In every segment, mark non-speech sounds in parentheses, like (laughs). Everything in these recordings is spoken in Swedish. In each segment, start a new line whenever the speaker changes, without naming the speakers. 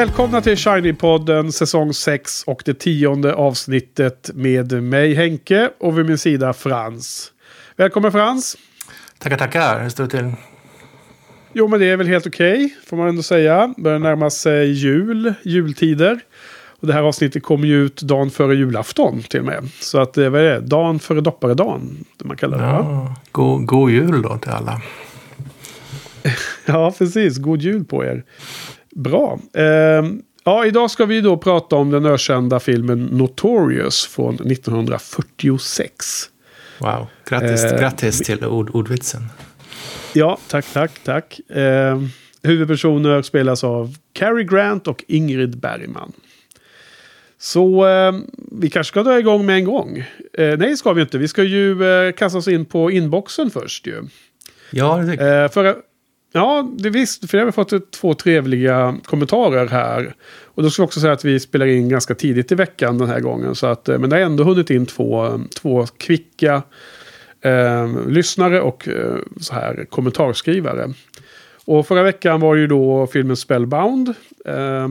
Välkomna till Shiny-podden säsong 6 och det tionde avsnittet med mig Henke och vid min sida Frans. Välkommen Frans!
Tackar, tackar. Hur står det till?
Jo, men det är väl helt okej, okay, får man ändå säga. Börjar närma sig jul, jultider. Och det här avsnittet kommer ju ut dagen före julafton till och med. Så att det är det? Dagen före dopparedagen, man kallar det. Ja,
god, god jul då till alla. (laughs)
ja, precis. God jul på er. Bra. Eh, ja, idag ska vi då prata om den ökända filmen Notorious från 1946.
Wow, grattis, eh, grattis till ord, ordvitsen.
Ja, tack, tack, tack. Eh, huvudpersoner spelas av Cary Grant och Ingrid Bergman. Så eh, vi kanske ska dra igång med en gång. Eh, nej, ska vi inte. Vi ska ju eh, kasta oss in på inboxen först ju.
Ja, det tycker jag.
Eh, för, ja, det visst. För jag har fått två trevliga kommentarer här. Och då ska jag också säga att vi spelar in ganska tidigt i veckan den här gången. Så att, eh, men det har ändå hunnit in två, eh, två kvicka eh, lyssnare och eh, så här kommentarskrivare. Och förra veckan var ju då filmen Spellbound. Eh,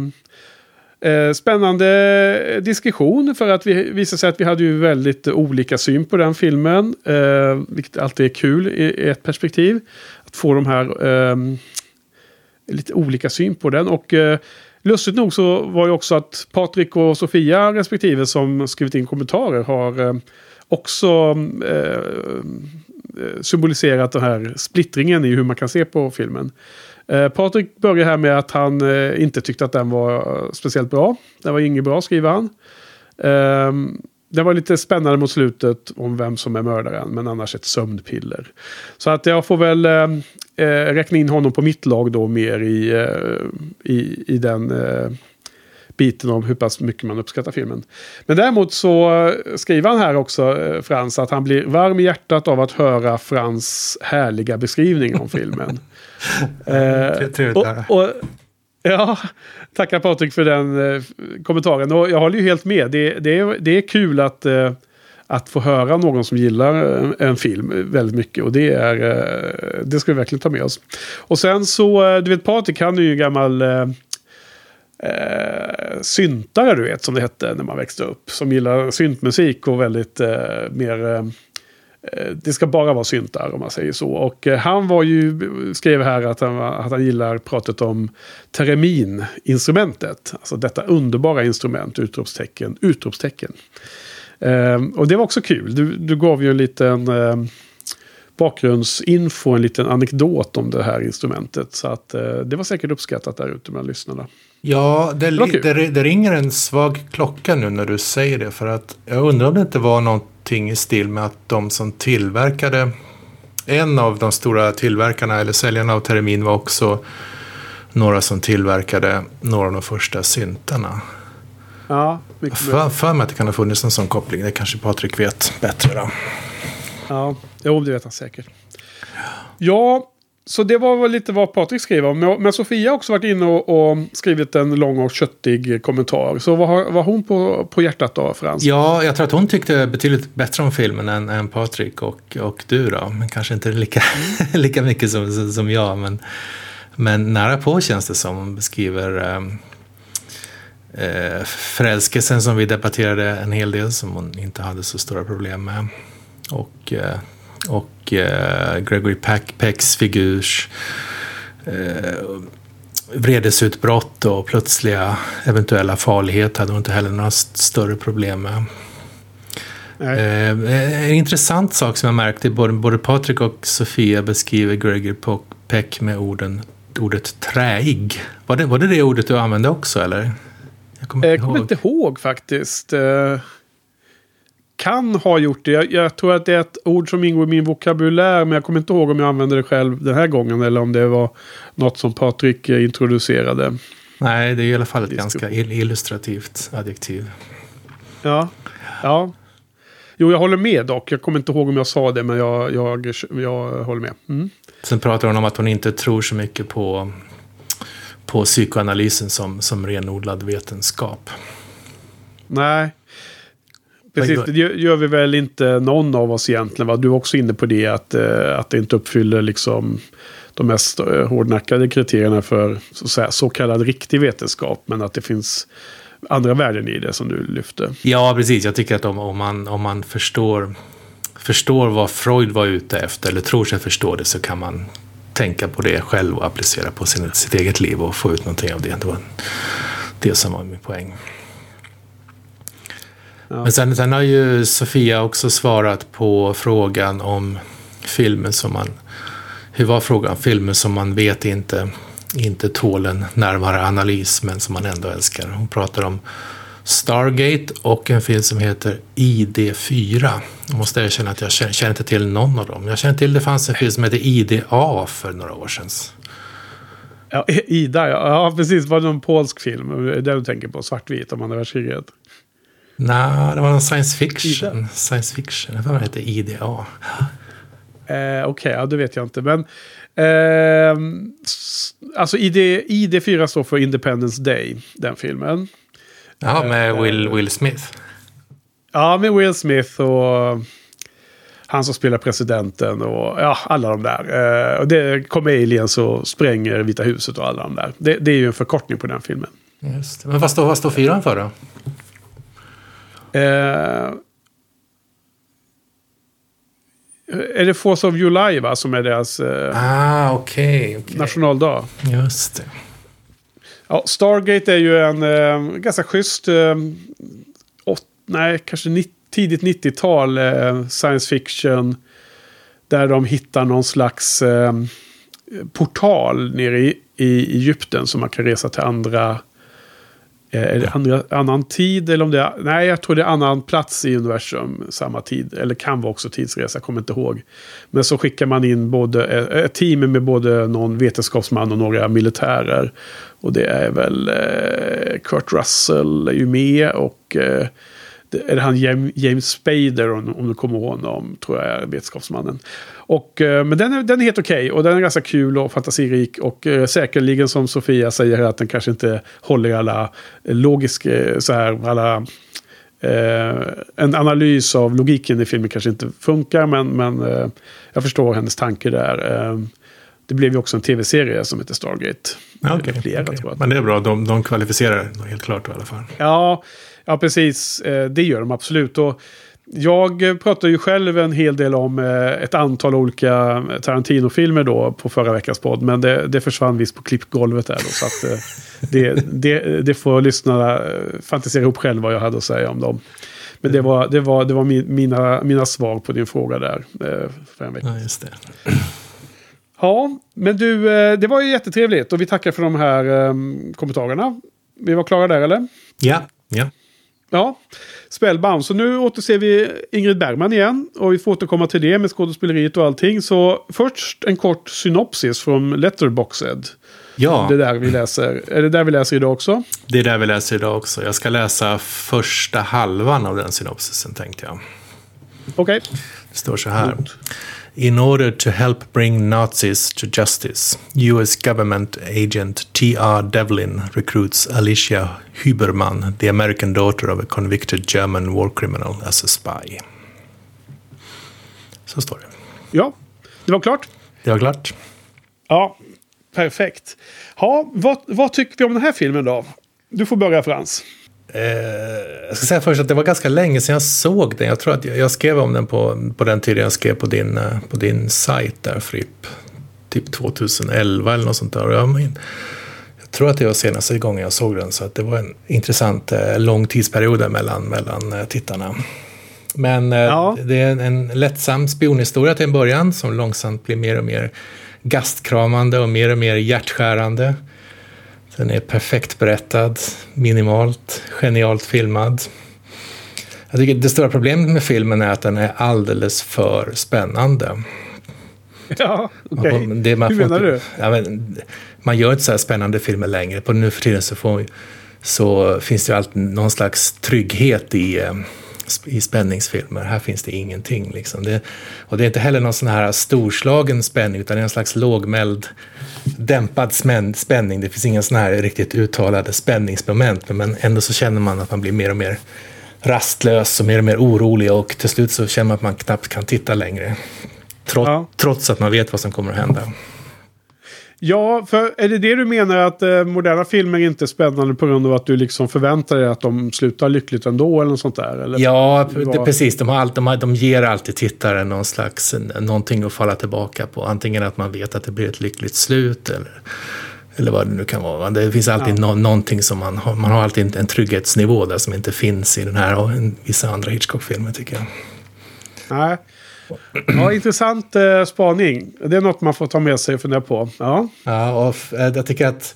Eh, spännande diskussion för att vi visade sig att vi hade ju väldigt olika syn på den filmen. Eh, vilket alltid är kul i, i ett perspektiv. Att få de här eh, lite olika syn på den. Och eh, lustigt nog så var ju också att Patrik och Sofia respektive som skrivit in kommentarer har ehm, eh, också eh, symboliserat den här splittringen i hur man kan se på filmen. Eh, Patrik börjar här med att han eh, inte tyckte att den var speciellt bra. Den var inget bra, skriver han. Eh, det var lite spännande mot slutet om vem som är mördaren, men annars ett sömnpiller. Så att jag får väl eh, eh räkna in honom på mitt lag då mer i, eh, i, i den eh, biten om hur pass mycket man uppskattar filmen. Men däremot så skriver han här också, eh, Frans, att han blir varm i hjärtat av att höra Frans härliga beskrivning om filmen. (laughs)
eh, och, och,
ja, tackar Patrik för den eh, kommentaren. Och jag håller ju helt med. Det, det, är, det är kul att, eh, att få höra någon som gillar en, en, film väldigt mycket. Och det, är, eh, det ska vi verkligen ta med oss. Och sen så, eh, du vet Patrik han är ju en gammal eh, eh, syntare, du vet, som det hette när man växte upp. Som gillar syntmusik och väldigt eh, mer... Eh, Eh, det ska bara vara syntar om man säger så. Och eh, han var ju, skrev här att han, att han gillar pratet om teremininstrumentet. Alltså detta underbara instrument, utropstecken, utropstecken. Eh, och det var också kul. Du, du gav ju en liten eh, bakgrundsinfo, en liten anekdot om det här instrumentet. Så att eh, det var säkert uppskattat där ute bland lyssnarna.
Ja, det, det, det, ringer en svag klocka nu när du säger det. För att jag undrar om det inte var någonting i stil med att de som tillverkade en av de stora tillverkarna eller säljarna av termin var också några som tillverkade några av de första syntarna.
Ja,
mycket för, för mig att det kan ha funnits en sån koppling. Det kanske Patrik vet bättre då.
Ja, jo, det vet han säkert. Ja, så det var väl lite vad Patrik skrev om. Men Sofia har också varit inne och, och skrivit en lång och köttig kommentar. Så vad har, vad hon på, på hjärtat då, Frans?
Ja, jag tror att hon tyckte betydligt bättre om filmen än, än Patrik och, och du då. Men kanske inte lika, (laughs) lika mycket som, som jag. Men, men nära på känns det som. Hon beskriver ehm, eh, förälskelsen som vi debatterade en hel del. Som hon inte hade så stora problem med. Och... Eh, och eh, Gregory Peck, Pecks figurs eh, vredesutbrott och plötsliga eventuella farlighet hade hon inte heller några större problem med. Eh, en intressant sak som jag märkte, både, både Patrik och Sofia beskriver Gregory Peck med orden, ordet träig. Var det, var det det ordet du använde också eller?
Jag kommer, jag kommer inte ihåg faktiskt. Kan ha gjort det. Jag, jag, tror att det är ett ord som ingår i min vokabulär. Men jag kommer inte ihåg om jag använde det själv den här gången. Eller om det var något som Patrik eh, introducerade.
Nej, det är i alla fall ett ganska illustrativt adjektiv.
Ja, ja. Jo, jag håller med dock. Jag kommer inte ihåg om jag sa det, men jag, jag, jag håller med. Mm.
Sen pratar hon om att hon inte tror så mycket på, på psykoanalysen som, som renodlad vetenskap.
Nej, precis. Det gör vi väl inte någon av oss egentligen. Va? Du är också inne på det att, eh, att det inte uppfyller liksom de mest eh, hårdnackade kriterierna för så, så kallad riktig vetenskap. Men att det finns andra värden i det som du lyfte.
Ja, precis. Jag tycker att om, om, man, om man förstår, förstår vad Freud var ute efter, eller tror sig förstå det, så kan man tänka på det själv och applicera på sin, sitt eget liv och få ut någonting av det. Det var det som var min poäng. Ja. Men sen, sen har ju Sofia också svarat på frågan om filmen som man... Hur var frågan? Filmer som man vet inte, inte tål en närmare analys men som man ändå älskar. Hon pratar om Stargate och en film som heter ID4. Jag måste erkänna att jag känner, inte till någon av dem. Jag känner till att det fanns en film som heter IDA för några år sedan.
Ja, Ida, ja. ja precis. Var det någon polsk film? Det du tänker på, svartvit om andra världskriget?
Nej, det var någon science fiction. Ida. Science fiction, jag det hette IDA. Eh,
Okej, okay, ja det vet jag inte. Men eh, alltså ID, ID4 står för Independence Day, den filmen.
Ja, med eh, Will, Will Smith.
Ja, med Will Smith och han som spelar presidenten och ja, alla de där. Eh, och det kommer aliens och spränger Vita huset och alla de där. Det, det är ju en förkortning på den filmen.
Just Men vad står, vad står fyran för då?
Eh, är det Force of July va, som är deras
eh, ah, okay, okay.
nationaldag?
Just det.
Ja, Stargate är ju en eh, ganska schysst, eh, åt, nej kanske 90, tidigt 90-tal eh, science fiction. Där de hittar någon slags eh, portal nere i, i Egypten som man kan resa till andra är det andra, annan tid eller om det är... Nej, jag tror det är annan plats i universum samma tid. Eller kan vara också tidsresa, jag kommer inte ihåg. Men så skickar man in både, eh, ett team med både någon vetenskapsman och några militärer. Och det är väl eh, Kurt Russell är ju med och... Eh, är det han James Spader, om, du kommer ihåg honom, tror jag är vetenskapsmannen. Och, eh, men den är, den är helt okej okay, och den är ganska kul och fantasirik. Och eh, säkerligen som Sofia säger att den kanske inte håller alla logiska, eh, så här, alla Eh, en analys av logiken i filmen kanske inte funkar, men, men eh, jag förstår hennes tanke där. Eh, det blev ju också en tv-serie som heter Stargate.
Okay, flera, okay. Men det är bra, de, de kvalificerar helt klart i alla fall.
Ja, ja precis. Eh, det gör de absolut. Och jag pratar ju själv en hel del om eh, ett antal olika Tarantino-filmer då på förra veckans podd. Men det, det försvann visst på klippgolvet där då. Så att eh, det, det, det får lyssnarna fantisera ihop själva vad jag hade att säga om dem. Men det var, det var, det var mina, mina svar på din fråga där. För en vecka.
Ja, just det. (clears throat)
Ja, men du, det var ju jättetrevligt och vi tackar för de här kommentarerna. Vi var klara där eller?
Ja, ja.
Ja, Spellbound. Så nu återser vi Ingrid Bergman igen. Och vi får återkomma till det med skådespeleriet och allting. Så först en kort synopsis från Letterboxed.
Ja.
Det är där vi läser. Är det där vi läser idag också?
Det är där vi läser idag också. Jag ska läsa första halvan av den synopsisen tänkte jag.
Okej. Okay.
Det står så här. Mm. In order to help bring Nazis to justice, US government agent T.R. Devlin recruits Alicia Huberman, the American daughter of a convicted German war criminal, as a spy. Så står det.
Ja, det var klart.
Det var klart.
Ja, perfekt. Ja, vad, vad tycker vi om den här filmen då? Du får börja Frans.
Eh, jag ska säga först att det var ganska länge sedan jag såg den. Jag tror att jag, skrev om den på, på den tiden jag skrev på din, eh, på din sajt där, Fripp. Typ 2011 eller något sånt där. Jag, men, jag tror att det var senaste gången jag såg den. Så att det var en intressant eh, lång tidsperiod mellan, mellan tittarna. Men ja. det är en, en lättsam spionhistoria till en början som långsamt blir mer och mer gastkramande och mer och mer hjärtskärande. Den är perfekt berättad, minimalt, genialt filmad. Jag tycker det stora problemet med filmen är att den är alldeles för spännande.
Ja, okej. Okay. Hur menar du?
Ja, men, man gör inte så här spännande filmer längre. På nu för tiden så, får, så finns det ju alltid någon slags trygghet i, eh, i spänningsfilmer. Här finns det ingenting. Liksom. Det, och det är inte heller någon sån här storslagen spänning utan det är en slags lågmäld dämpad spänning. Det finns inga sådana här riktigt uttalade spänningsmoment. Men ändå så känner man att man blir mer och mer rastlös och mer och mer orolig och till slut så känner man att man knappt kan titta längre. Trots, ja. trots att man vet vad som kommer att hända.
Ja, för är det det du menar att eh, moderna filmer inte är spännande på grund av att du liksom förväntar dig att de slutar lyckligt ändå eller något sånt där? Eller?
Ja, det, precis. De, har all, de, har, de ger alltid tittaren någon slags, någonting att falla tillbaka på. Antingen att man vet att det blir ett lyckligt slut eller, eller vad det nu kan vara. Det finns alltid ja. no, någonting som man har, man har alltid en trygghetsnivå där som inte finns i den här och vissa andra Hitchcock-filmer tycker jag.
Nej. Ja, intressant eh, spaning. Det är något man får ta med sig och fundera på. Ja,
ja och eh, jag tycker att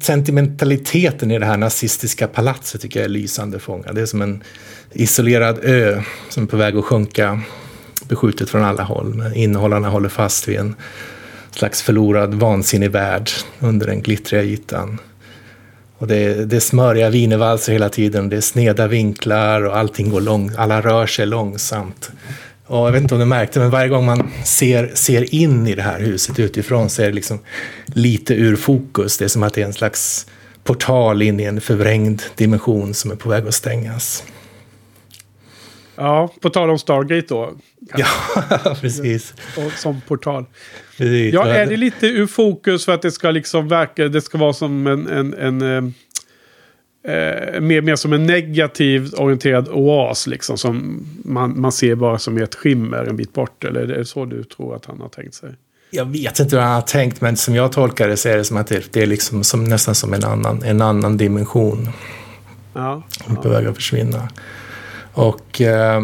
sentimentaliteten i det här nazistiska palatset tycker jag är lysande fångad. Det är som en isolerad ö som är på väg att sjunka, beskjutet från alla håll. Men innehållarna håller fast vid en slags förlorad vansinnig värld under den glittriga ytan. Och det är, det är smöriga wienervalser hela tiden, det är sneda vinklar och allting går långt, alla rör sig långsamt. Och jag vet inte om du märkte, men varje gång man ser, ser in i det här huset utifrån så är det liksom lite ur fokus. Det är som att det är en slags portal in i en förvrängd dimension som är på väg att stängas.
Ja, på tal om Stargate då.
Ja, (laughs) precis.
Och som portal. Precis. Ja, är det lite ur fokus för att det ska liksom verka, det ska vara som en, en, en eh, mer, mer som en negativt orienterad oas liksom. Som man, man ser bara som ett skimmer en bit bort. Eller är det så du tror att han har tänkt sig?
Jag vet inte hur han har tänkt, men som jag tolkar det så är det som att det, det är liksom som, nästan som en annan, en annan dimension.
Ja.
Som är på väg att försvinna. Och eh,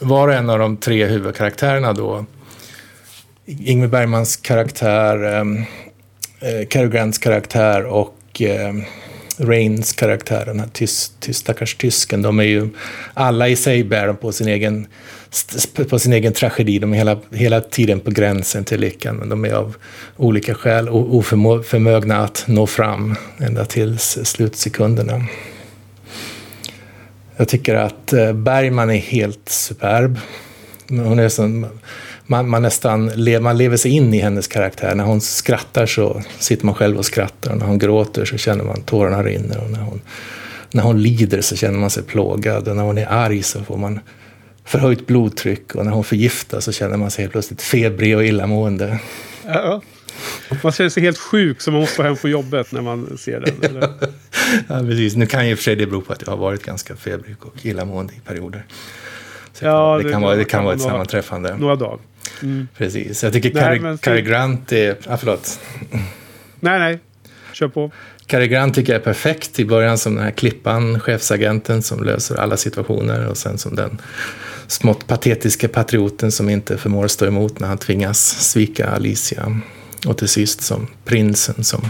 var och en av de tre huvudkaraktärerna då, Ingmar Bergmans karaktär, eh, eh Cary Grants karaktär och eh, Rains karaktär, den här tyst, tyst, stackars tysken, de är ju alla i sig bär de på sin egen, på sin egen tragedi. De är hela, hela tiden på gränsen till lyckan, men de är av olika skäl oförmögna att nå fram ända till slutsekunderna. Jag tycker att eh, Bergman är helt superb. Hon är sån, man, man nästan man lever sig in i hennes karaktär. När hon skrattar så sitter man själv och skrattar. Och när hon gråter så känner man tårarna rinner. Och när hon, när hon lider så känner man sig plågad. Och när hon är arg så får man förhöjt blodtryck. Och när hon förgiftas så känner man sig helt plötsligt febrig och illamående.
Ja. Man känner sig helt sjuk som man måste hem från jobbet när man ser den. (laughs)
ja, precis. Nu kan ju för sig det bero på att jag har varit ganska febrig och illamående i perioder. Så ja, det, det, kan vara, det kan vara ett några, sammanträffande.
Några dagar.
Mm. Precis. Jag tycker Cary, Cary Grant är... Ah, förlåt.
Nej, nej. Kör på.
Cary Grant tycker jag är perfekt i början som den här klippan, chefsagenten som löser alla situationer och sen som den smått patetiska patrioten som inte förmår stå emot när han tvingas svika Alicia. Och till sist som prinsen som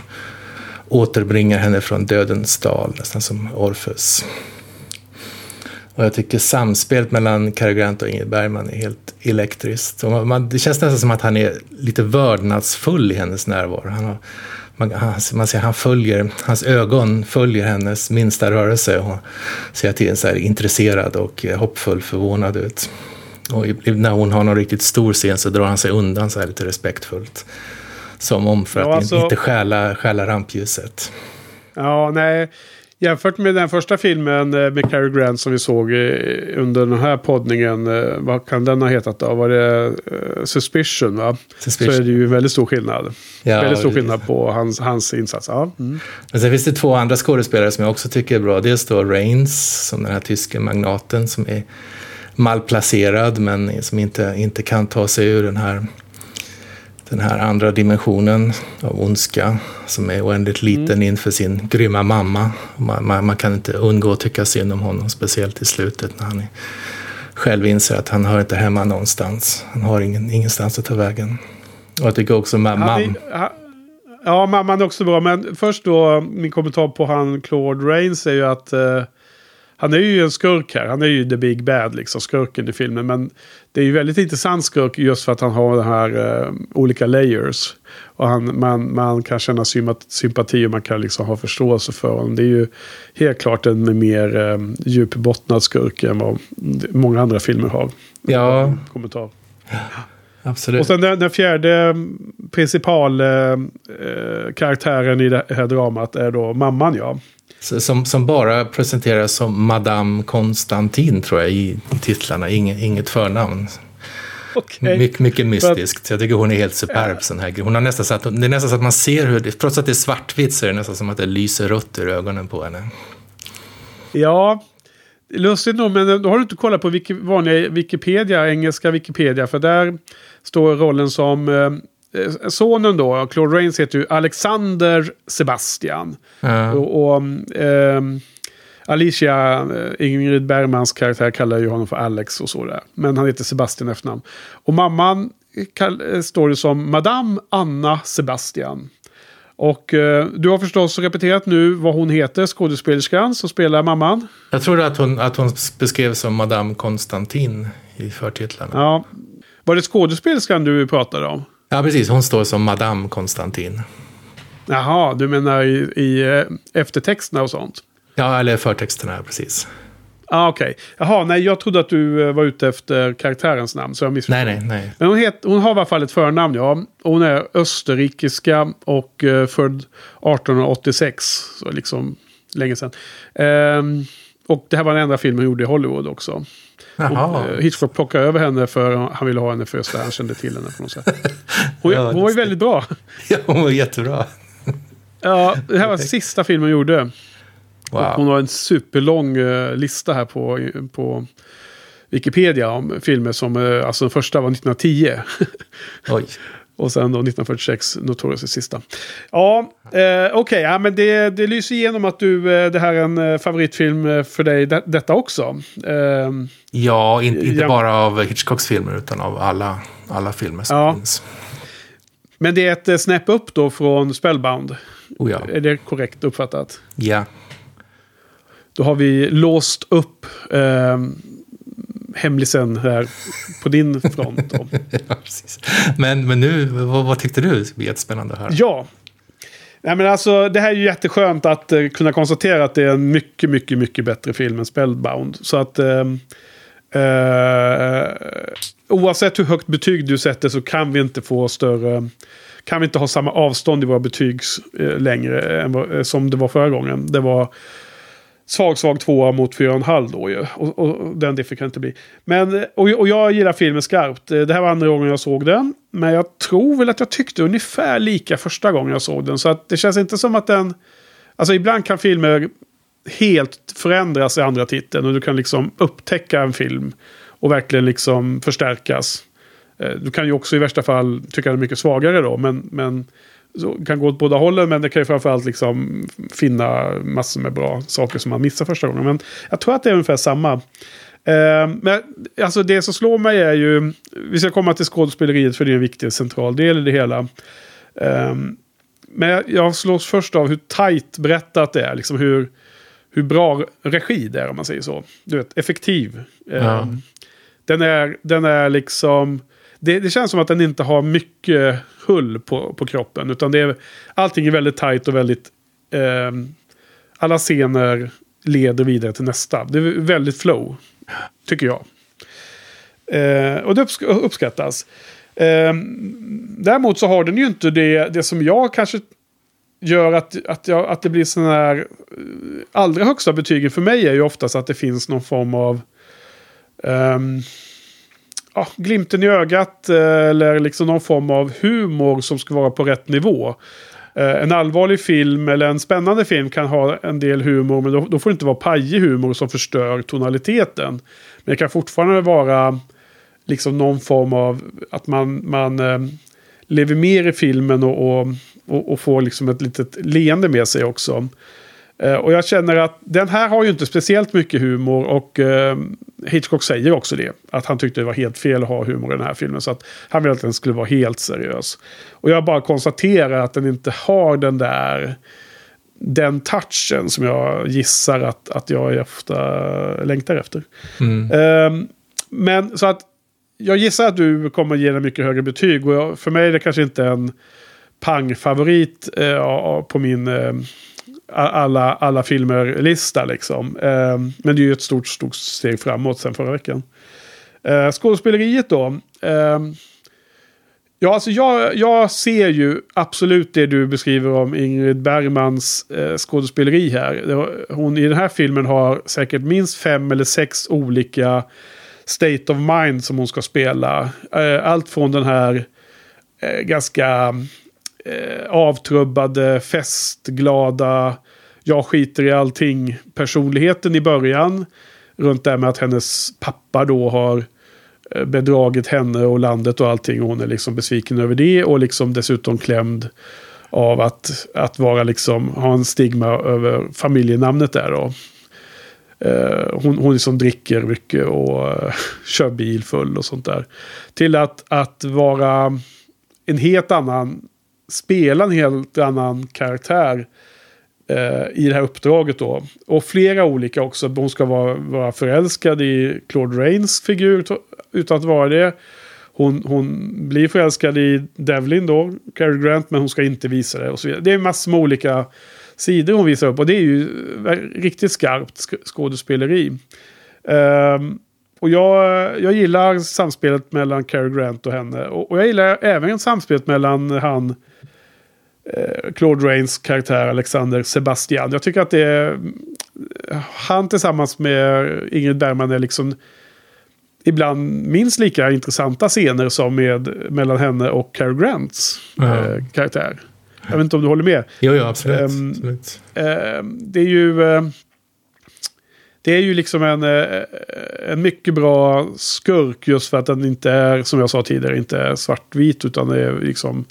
återbringar henne från dödens dal, nästan som Orfeus. Och jag tycker samspelet mellan Cary Grant och Ingrid Bergman är helt elektriskt. Och man, det känns nästan som att han är lite vördnadsfull i hennes närvaro. Han, har, man, han, man ser, han följer, hans ögon följer hennes minsta rörelse och ser tiden så här intresserad och hoppfull, förvånad ut. Och när hon har någon riktigt stor scen så drar han sig undan så här lite respektfullt. Som om för att ja, alltså, inte stjäla, stjäla rampljuset.
Ja, nej. Jämfört med den första filmen eh, med Cary Grant som vi såg eh, under den här poddningen. Eh, vad kan den ha hetat då? Var det Suspicion va? Suspicion. Så är det ju väldigt stor skillnad. Ja, väldigt stor skillnad på hans, hans insats. Ja. Mm.
Men sen finns det två andra skådespelare som jag också tycker är bra. Dels då Reigns, som den här tyske magnaten som är malplacerad men som inte, inte kan ta sig ur den här den här andra dimensionen av ondska som är oändligt liten mm. inför sin grymma mamma. Man, man, man, kan inte undgå att tycka synd om honom, speciellt i slutet när han själv inser att han hör inte hemma någonstans. Han har ingen, ingenstans att ta vägen. Och jag tycker också mamman...
Ja, mamman är också bra. Men först då, min kommentar på han Claude Rains är ju att eh, han är ju en skurk här. Han är ju the big bad, liksom, skurken i filmen. Men det är ju väldigt intressant skurk just för att han har de här uh, olika layers. Och han, man, man kan känna sympati och man kan liksom ha förståelse för honom. Det är ju helt klart en mer um, djupbottnad skurk än vad många andra filmer har.
Ja.
Kommentar.
Ja. Absolut.
Och sen den, den fjärde principalkaraktären eh, uh, i det här dramat är då mamman ja.
Som, som bara presenteras som Madame Konstantin tror jag i, i titlarna, inget, inget förnamn. Okay. My, mycket mystiskt. Jag tycker hon är helt superb. Sån här. Hon har nästan så att, det är nästan så att man ser hur, trots att det är svartvitt så är det nästan som att det lyser rött ur ögonen på henne.
Ja, lustigt nog, men då har du inte kollat på vanliga Wikipedia, engelska Wikipedia, för där står rollen som eh, sonen då, Claude Rains heter ju Alexander Sebastian. Ja. Och, och eh, Alicia, eh, Ingrid Bergmans karaktär kallar ju honom för Alex och sådär. Men han heter Sebastian efternamn. Och mamman kall, står det som Madame Anna Sebastian. Och eh, du har förstås repeterat nu vad hon heter, skådespelerskan som spelar mamman.
Jag trodde att hon, att hon beskrevs som Madame Konstantin i förtitlarna.
Ja. Var det skådespelerskan du pratade om?
Ja, precis. Hon står som Madame Konstantin.
Jaha, du menar i, i eh, eftertexterna och sånt?
Ja, eller förtexterna, precis.
Ah, Okej. Okay. Jaha, nej jag trodde att du eh, var ute efter karaktärens namn. Så jag
Nej, nej, nej.
Men hon, het, hon har i alla fall ett förnamn, ja. Hon är österrikiska och uh, född 1886. Så liksom länge sedan. Um, och det här var den enda filmen hon gjorde i Hollywood också. Jaha. Och, uh, Hitchcock plockade över henne för han ville ha henne för just han kände till henne på något sätt. (laughs) Hon, ja, hon var ju väldigt bra. (laughs)
Ja, hon var jättebra.
ja, det här var sista filmen hon gjorde. Wow. hon har en superlång uh, lista här på, på Wikipedia om filmer som, uh, alltså den första var 1910. Oj. (laughs) Och sen då 1946, Notorious är sista. Ja, eh, okej, okay, ja, men det, det lyser igenom att du, eh, det här är en eh, favoritfilm för dig, det, detta också. Eh,
ja, in, inte ja. bara av Hitchcocks filmer utan av alla, alla filmer som ja. finns.
Men det är ett snäpp upp då från Spellbound. Oh ja. Är det korrekt uppfattat?
Ja.
Då har vi låst upp eh, hemlisen här på din (laughs) front.
ja, men, men nu, vad, vad tyckte du? Det jättespännande att höra.
Ja. Nej, men alltså, det här är ju jätteskönt att uh, kunna konstatera att det är en mycket, mycket, mycket bättre film än Spellbound. Så att... Uh, Eh, oavsett hur högt betyg du sätter så kan vi inte få större... Kan vi inte ha samma avstånd i våra betyg eh, längre än vad, eh, som det var förra gången. Det var svag, svag tvåa mot fyra och en halv då ju. Och, och den det kan inte bli. Men, eh, och, och jag gillar filmen skarpt. Det här var andra gången jag såg den. Men jag tror väl att jag tyckte ungefär lika första gången jag såg den. Så att det känns inte som att den... Alltså ibland kan filmer helt förändras i andra titeln. Och du kan liksom upptäcka en film. Och verkligen liksom förstärkas. Eh, du kan ju också i värsta fall tycka den är mycket svagare då. Men, men så kan gå åt båda hållen, men det kan ju framförallt liksom finna massor med bra saker som man missar första gången. Men jag tror att det är ungefär samma. Eh, men alltså det som slår mig är ju, vi ska komma till skådespeleriet för det är en viktig central del i det hela. Eh, men jag slås först av hur tajt berättat det är, liksom hur, hur bra regi det är om man säger så. Du vet, effektiv. Eh, ja. Den, är, den är liksom det, det, känns som att den inte har mycket hull på, på kroppen. Utan det är, allting är väldigt tajt och väldigt... Eh, alla scener leder vidare till nästa. Det är väldigt flow, tycker jag. Eh, och det uppskattas. Eh, däremot så har den ju inte det, det som jag kanske gör att, att, jag, att det blir sådana här... Eh, allra högsta betygen för mig är ju oftast att det finns någon form av... Um, ja, glimten i ögat eh, eller liksom någon form av humor som ska vara på rätt nivå. Eh, en allvarlig film eller en spännande film kan ha en del humor men då, då får det inte vara pajig humor som förstör tonaliteten. Men det kan fortfarande vara liksom någon form av att man, man ehm, lever mer i filmen och, och, och, och får liksom ett litet leende med sig också. Eh, och jag känner att den här har ju inte speciellt mycket humor och uh, Hitchcock säger också det. Att han tyckte det var helt fel att ha humor i den här filmen. Så att han ville att den skulle vara helt seriös. Och jag bara konstaterar att den inte har den där den touchen som jag gissar att, att jag ofta längtar efter. Mm. Uh, men så att jag gissar att du kommer ge den mycket högre betyg. Och jag, för mig är det kanske inte en pangfavorit eh, på min eh, alla, alla filmer-lista liksom. Eh, men det är ju ett stort, stort steg framåt sen förra veckan. Eh, skådespeleriet då. Eh, Ja, alltså jag, jag ser ju absolut det du beskriver om Ingrid Bergmans eh, skådespeleri här. Hon i den här filmen har säkert minst fem eller sex olika state of mind som hon ska spela. Eh, allt från den här eh, ganska eh, avtrubbade, festglada, jag skiter i allting personligheten i början. Runt det här med att hennes pappa då har eh, bedragit henne och landet och allting. Och hon är liksom besviken över det och liksom dessutom klämd av att, att vara liksom, ha en stigma över familjenamnet där då. Eh, hon, hon liksom dricker mycket och eh, (laughs) kör bil full och sånt där. Till att, att vara en helt annan, spela en helt annan karaktär eh, i det här uppdraget då. Och flera olika också. Hon ska vara, vara förälskad i Claude Rains figur utan att vara det. Hon, hon blir förälskad i Devlin då, Cary Grant, men hon ska inte visa det. Och så vidare. Det är massor med olika sidor hon visar upp. Och det är ju eh, riktigt skarpt skådespeleri. Um, och jag, jag gillar samspelet mellan Cary Grant och henne. Och, och jag gillar även samspelet mellan han... Eh, Claude Rains karaktär Alexander Sebastian. Jag tycker att det är... Han tillsammans med Ingrid Bergman är liksom ibland minst lika intressanta scener som med mellan henne och Cary Grants eh, karaktär. Jag vet inte om du håller med?
Jo, jo absolut. Um, absolut.
Um, det är ju... Uh, det är ju liksom en, eh, eh, en mycket bra skurk just för att den inte är, som jag sa tidigare, inte är svartvit utan det är liksom...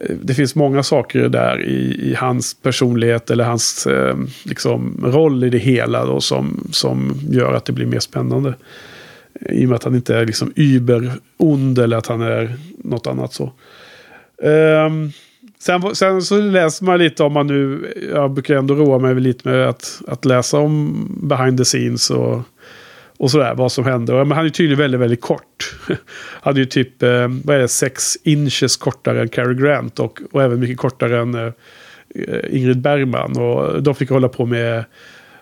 Eh, det finns många saker där i, i hans personlighet eller hans eh, liksom, roll i det hela då, som, som gör att det blir mer spännande. I och med att han inte är liksom über-ond eller att han är något annat så. Um, Sen, sen, så läser man lite om man nu, jag brukar ändå roa mig lite med att, att läsa om behind the scenes och, och sådär, vad som hände. Men han är tydligen väldigt, väldigt kort. (laughs) Han är ju typ, eh, vad är det, sex inches kortare än Cary Grant och, och även mycket kortare än eh, eh Ingrid Bergman. Och de fick hålla på med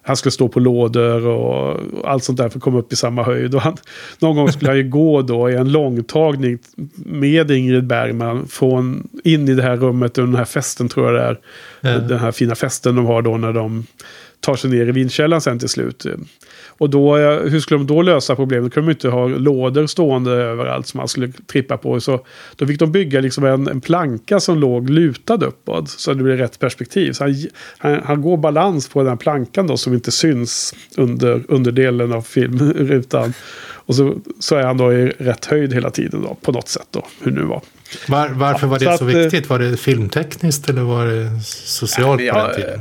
han skulle stå på lådor och allt sånt där för att komma upp i samma höjd. Och han, någon gång skulle han ju gå då i en långtagning med Ingrid Bergman från in i det här rummet och den här festen tror jag det är. Ja. Den här fina festen de har då när de tar sig ner i vinkällaren sen till slut. Och då, hur skulle de då lösa problemet? Då kunde de inte ha lådor stående överallt som man skulle trippa på. Så då fick de bygga liksom en, en planka som låg lutad uppåt. Så det blev rätt perspektiv. Så han, han, han går balans på den här plankan då som inte syns under underdelen av filmrutan. Och så, så är han då i rätt höjd hela tiden då, på något sätt då, hur nu var.
Var, varför var det så, så att, eh, viktigt? Var det filmtekniskt eller var det socialt ja, på den tiden?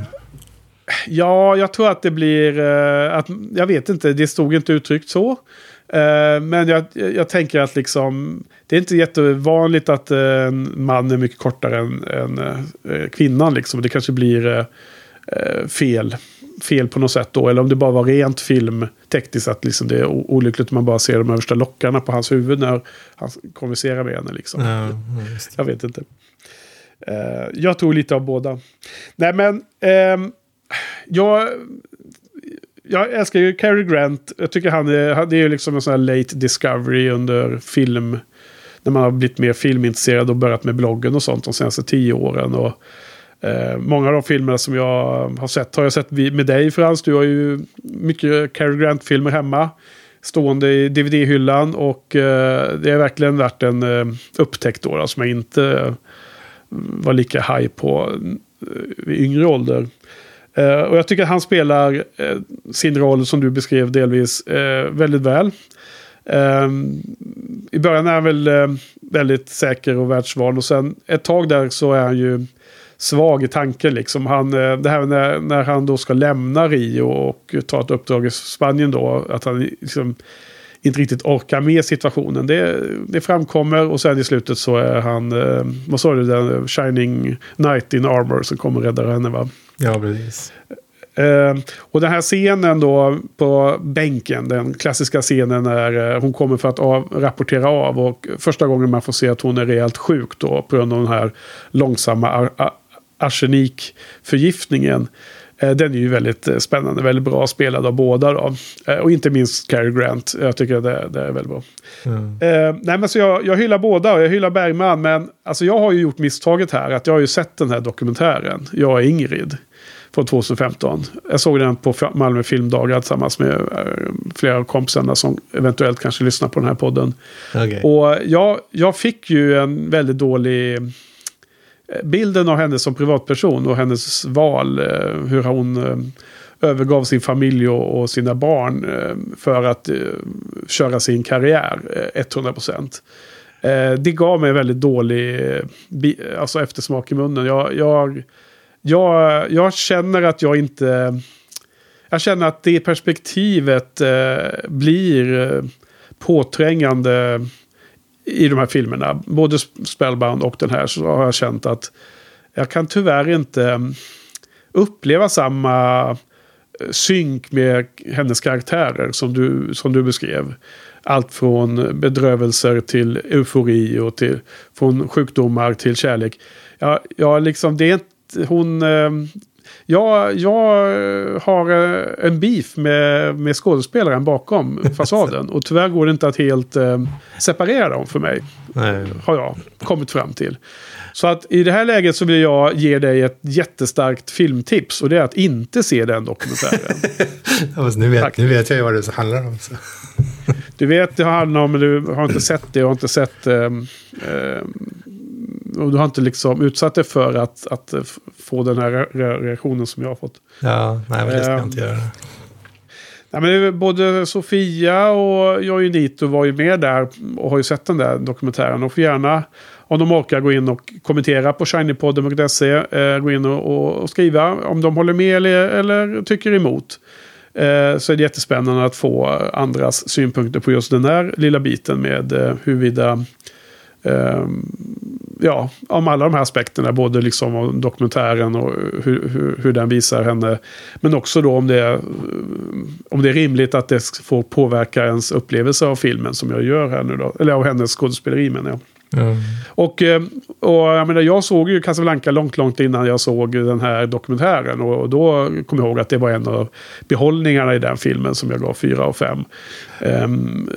Ja, jag tror att det blir... Uh, att, jag vet inte, det stod inte uttryckt så. Uh, men jag, jag tänker att liksom... Det är inte jättevanligt att uh, en man är mycket kortare än, än kvinnan. Liksom. Det kanske blir fel, fel på något sätt då. Eller om det bara var rent filmtekniskt. Att liksom det är olyckligt man bara ser de översta lockarna på hans huvud när han konverserar med henne. Liksom. Ja, jag vet inte. jag tror lite av båda. Nej men... Um, jag, jag älskar ju Cary Grant. Jag tycker han är, det är liksom en sån här late discovery under film. När man har blivit mer filmintresserad och börjat med bloggen och sånt de senaste tio åren. Och, eh, många av de filmerna som jag har sett har jag sett med dig Frans. Du har ju mycket Cary Grant-filmer hemma. Stående i DVD-hyllan. Och eh, det är verkligen värt en eh, upptäckt då. Som jag inte eh, var lika high på eh, i yngre ålder. Eh, och jag tycker att han spelar eh, sin roll som du beskrev delvis eh, väldigt väl. Ehm, I början är han väl eh, väldigt säker och världsvan och sen ett tag där så är han ju svag i tanken. Liksom. Han, eh, det här när, när han då ska lämna Rio och ta ett uppdrag i Spanien då. Att han liksom inte riktigt orkar med situationen. Det, det framkommer och sen i slutet så är han, vad sa du, den Shining Knight in Armor som kommer rädda henne va?
Ja, precis.
Uh, och den här scenen då på bänken, den klassiska scenen när uh, hon kommer för att av, rapportera av. Och första gången man får se att hon är rejält sjuk då på grund av den här långsamma ar arsenikförgiftningen. Eh, den är ju väldigt eh, spännande, väldigt bra spelad av båda då. Eh, och inte minst Cary Grant, jag tycker det, det är väldigt bra. Mm. Eh, nej men så jag, jag hyllar båda och jag hyllar Bergman, men alltså jag har ju gjort misstaget här att jag har ju sett den här dokumentären, Jag och Ingrid från 2015. Jag såg den på Malmö filmdagar tillsammans med flera av kompisarna som eventuellt kanske lyssnar på den här podden. Okay. Och jag, jag fick ju en väldigt dålig Eh, bilden av henne som privatperson och hennes val, eh, hur hon eh, övergav sin familj och, sina barn för att köra sin karriär 100 procent. Det gav mig väldigt dålig alltså eftersmak i munnen. Jag, jag, jag, jag känner att jag inte... Jag känner att det perspektivet blir påträngande i de här filmerna, både Spellbound och den här, så har jag känt att jag kan tyvärr inte mm, uppleva samma eh, synk med hennes karaktärer som du, som du beskrev. Allt från bedrövelser till eufori och till, från sjukdomar till kärlek. Ja, ja liksom det är inte, hon, eh, jag, jag har eh, en beef med, med skådespelaren bakom (laughs) fasaden. och tyvärr går det inte att helt eh, separera dem för mig. Nej. Har jag kommit fram till. Så att i det här läget så vill jag ge dig ett jättestarkt filmtips. Och det är att inte se den dokumentären. (laughs)
nu, vet, nu vet jag ju vad det handlar om. Så.
du vet det handlar om, men du har inte sett det. Jag har inte sett... Eh, eh, och du har inte liksom utsatt dig för att, att få den här reaktionen som jag har fått.
Ja, nej, men det ska jag inte göra.
Nej, men både Sofia och Jojonito var ju med där och har ju sett den där dokumentären. Och får gärna, om de orkar, gå in och kommentera på shinypodden.se. Eh, gå in och, och, skriva om de håller med eller, eller tycker emot. Eh, så är det jättespännande att få andras synpunkter på just den här lilla biten med eh, huruvida Ehm, Ehm, ja, om alla de här aspekterna. Både liksom om dokumentären och hur, hur, hur, den visar henne. Men också då om det, är, om det är rimligt att det får påverka ens upplevelse av filmen som jag gör här nu då. Eller av hennes skådespeleri menar jag. Mm. Och, eh, och jag, menar, jag såg ju Casablanca långt, långt innan jag såg den här dokumentären. Och då kom jag ihåg att det var en av behållningarna i den filmen som jag gav fyra av fem. Um,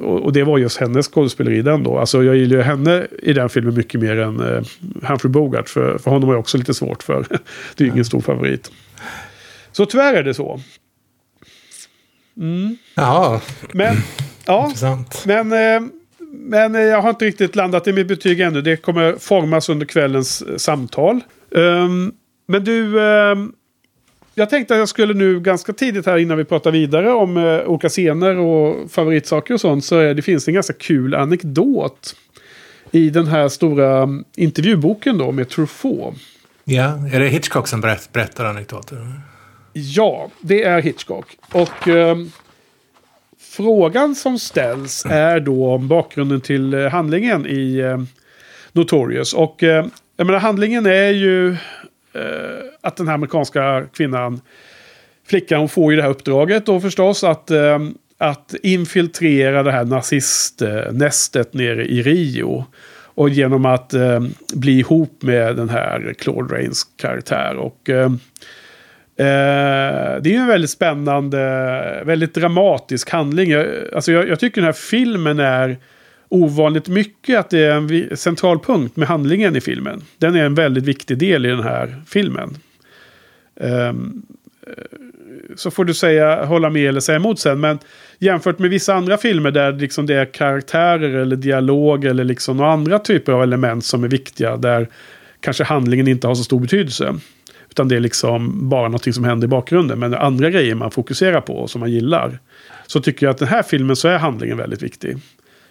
och, det var just hennes skådespeleri den då. Alltså jag gillar ju henne i den filmen mycket mer än uh, Humphrey Bogart. För, för honom var jag också lite svårt för. (laughs) det är ju ingen stor favorit. Så tyvärr är det så.
Mm. Jaha.
Men, ja, Intressant. men uh, men jag har inte riktigt landat i mitt betyg ännu. Det kommer formas under kvällens eh, samtal. Um, men du, um, jag tänkte att jag skulle nu ganska tidigt här innan vi pratar vidare om uh, olika scener och favoritsaker och sånt. Så är, det finns en ganska kul anekdot i den här stora um, intervjuboken då med Truffaut.
Ja, är det Hitchcock som berätt, berättar anekdoter?
Ja, det är Hitchcock. Och um, Frågan som ställs är då om bakgrunden till eh, handlingen i eh, Notorious. Och eh, jag menar, handlingen är ju eh, att den här amerikanska kvinnan, flickan, hon får ju det här uppdraget då förstås att, eh, att infiltrera det här nazistnästet nere i Rio. Och genom att eh, bli ihop med den här Claude Rains karaktär. Och Eh, Eh, det är ju en väldigt spännande, väldigt dramatisk handling. Jag, alltså jag, jag, tycker den här filmen är ovanligt mycket att det är en central punkt med handlingen i filmen. Den är en väldigt viktig del i den här filmen. Um, så får du säga, hålla med eller säga emot sen. Men jämfört med vissa andra filmer där liksom det är karaktärer eller dialog eller liksom några andra typer av element som är viktiga. Där kanske handlingen inte har så stor betydelse. Utan det är liksom bara någonting som händer i bakgrunden. Men andra grejer man fokuserar på och som man gillar. Så tycker jag att den här filmen så är handlingen väldigt viktig.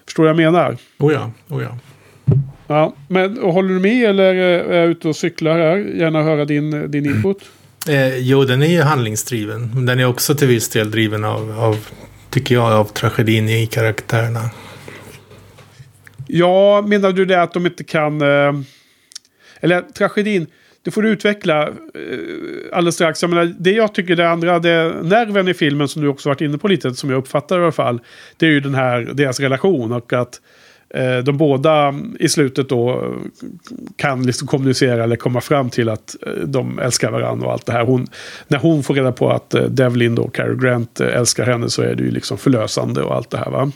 Förstår du vad jag menar?
Oh ja, oh ja.
Ja, men håller du med eller är jag ute och cyklar här? Gärna höra din, din input.
Eh, jo, den är ju handlingsdriven. Den är också till viss del driven av, av tycker jag, av tragedin i karaktärerna.
Ja, menar du det att de inte kan... Eh, eller tragedin det får du utveckla eh, alldeles strax. Jag menar, det jag tycker det andra, det, nerven i filmen som du också varit inne på lite, som jag uppfattar i alla fall. Det är ju den här, deras relation och att eh, Eh, de båda i slutet då kan liksom kommunicera eller komma fram till att eh, de älskar varandra och allt det här. Hon, när hon får reda på att eh, Devlin och Cary Grant eh, älskar henne så är det ju liksom förlösande och allt det här. Va?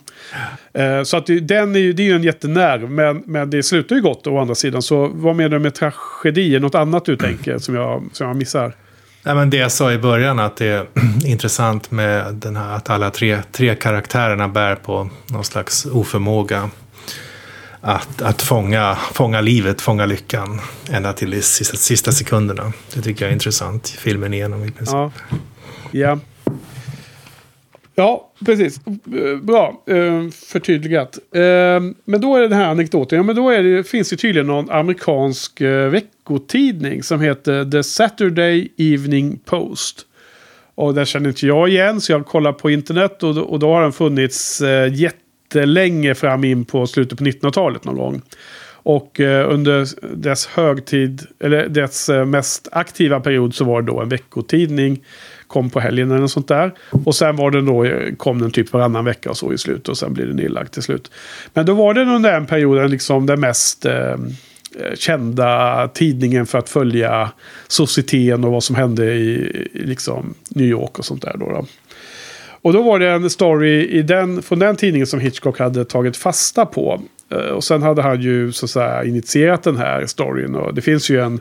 Eh, så att det, den är ju, det är ju en jättenerv, men, men det slutar ju gott å andra sidan. Så vad menar du med tragedi? Något annat du tänker som jag, som jag missar?
Nej, men det jag sa i början att det är (clears throat) intressant med den här att alla tre, tre karaktärerna bär på någon slags oförmåga att, att fånga, fånga livet, fånga lyckan ända till de sista, sista sekunderna. Det tycker jag är intressant, filmen igenom i princip.
Ja. ja. Ja, precis. Bra. Eh, förtydligat. Eh, men då är det den här anekdoten. Ja, men då är det, finns det tydligen någon amerikansk eh, veckotidning som heter The Saturday Evening Post. Och den känner inte jag igen, så jag kollar på internet och, då- och då har den funnits jätte jättelänge fram in på slutet på 1900-talet någon gång. Och eh, under dess högtid, eller dess eh, mest aktiva period så var det då en veckotidning. Kom på helgen eller något sånt där. Och sen var den då, eh, kom den typ varannan vecka och så i slut. Och sen blir den nedlagd till slut. Men då var den under den perioden liksom den mest eh, eh kända tidningen för att följa societeten och vad som hände i, i liksom New York och sånt där. Då, då. Och då var det en story i den, från den tidningen som Hitchcock hade tagit fasta på. Eh, och sen hade han ju så att säga initierat den här storyn. Och det finns ju en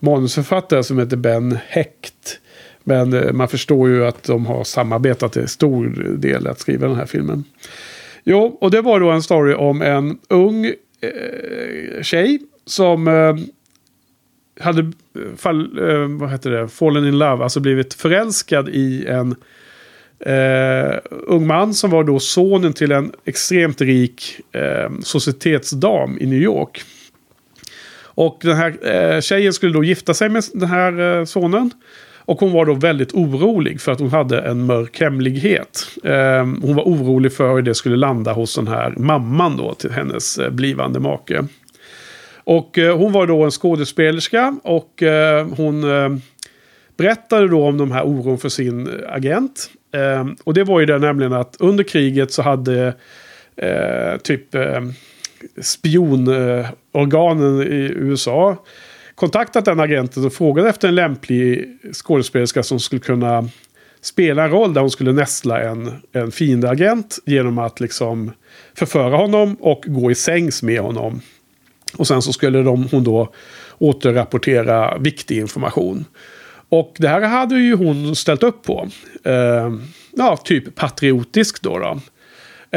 manusförfattare som heter Ben Hecht. Men eh, man förstår ju att de har samarbetat till stor del att skriva den här filmen. Jo, och det var då en story om en ung eh, tjej som eh, hade fall, eh, vad heter det, fallen in love, alltså blivit förälskad i en eh, ung man som var då sonen till en extremt rik eh, societetsdam i New York. Och den här eh, tjejen skulle då gifta sig med den här eh, sonen. Och hon var då väldigt orolig för att hon hade en mörk hemlighet. Eh, hon var orolig för hur det skulle landa hos den här mamman då till hennes eh, blivande make. Och eh, hon var då en skådespelerska och eh, hon eh, berättade då om de här oron för sin eh, agent. Eh, och det var ju det nämligen att under kriget så hade eh, typ eh, spionorganen i USA kontaktat den agenten och frågade efter en lämplig skådespelerska som skulle kunna spela en roll där hon skulle nästla en, en fiendeagent genom att liksom förföra honom och gå i sängs med honom. Och sen så skulle de, hon då återrapportera viktig information. Och det här hade ju hon ställt upp på. Eh, ja, typ patriotisk då. då.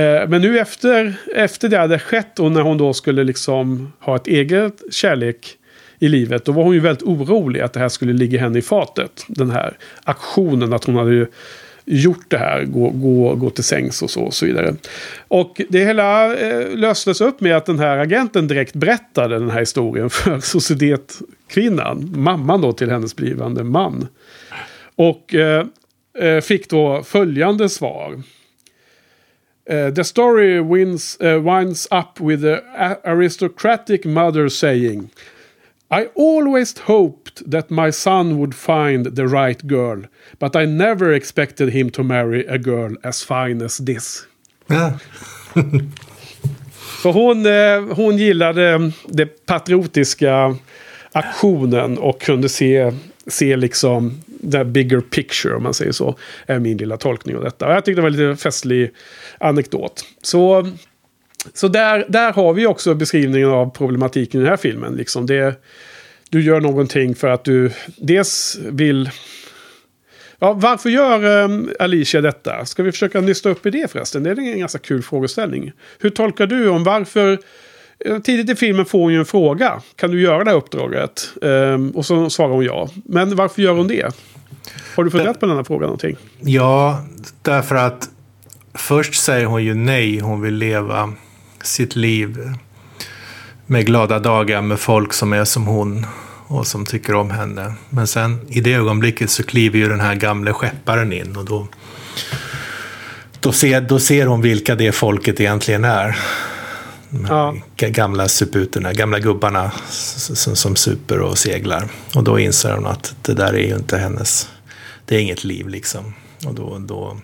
Eh, men nu efter, efter det hade skett och när hon då skulle liksom ha ett eget kärlek i livet. Då var hon ju väldigt orolig att det här skulle ligga henne i fatet. Den här aktionen att hon hade ju gjort det här, gå, gå, gå till sängs och så, och så vidare. Och det hela eh, löstes upp med att den här agenten direkt berättade den här historien för (laughs) societetkvinnan, mamman då till hennes blivande man. Och eh, eh fick då följande svar. Uh, the story wins, uh, winds up with the aristocratic mother saying i always hoped that my son would find the right girl, but I never expected him to marry a girl as fine as this.
Ja. (laughs)
För hon, eh, hon gillade det patriotiska aktionen och kunde se, se liksom the bigger picture om man säger så. Är min lilla tolkning av detta. Och jag tyckte det var en lite festlig anekdot. Så, så där, där har vi också beskrivningen av problematiken i den här filmen. Liksom det, du gör någonting för att du dels vill... Ja, varför gör um, Alicia detta? Ska vi försöka nysta upp i det förresten? Det är en ganska kul frågeställning. Hur tolkar du om varför... Tidigt i filmen får hon ju en fråga. Kan du göra det här uppdraget? Um, och så svarar hon ja. Men varför gör hon det? Har du funderat på den här frågan någonting?
Ja, därför att först säger hon ju nej. Hon vill leva sitt liv med glada dagar med folk som är som hon och som tycker om henne. Men sen i det ögonblicket så kliver ju den här gamle skepparen in och då, då, ser, då ser hon vilka det folket egentligen är. De
Ja.
ga- gamla suputerna, gamla gubbarna som, som super och seglar. Och då inser hon att det där är ju inte hennes, det är inget liv liksom. Och då, då,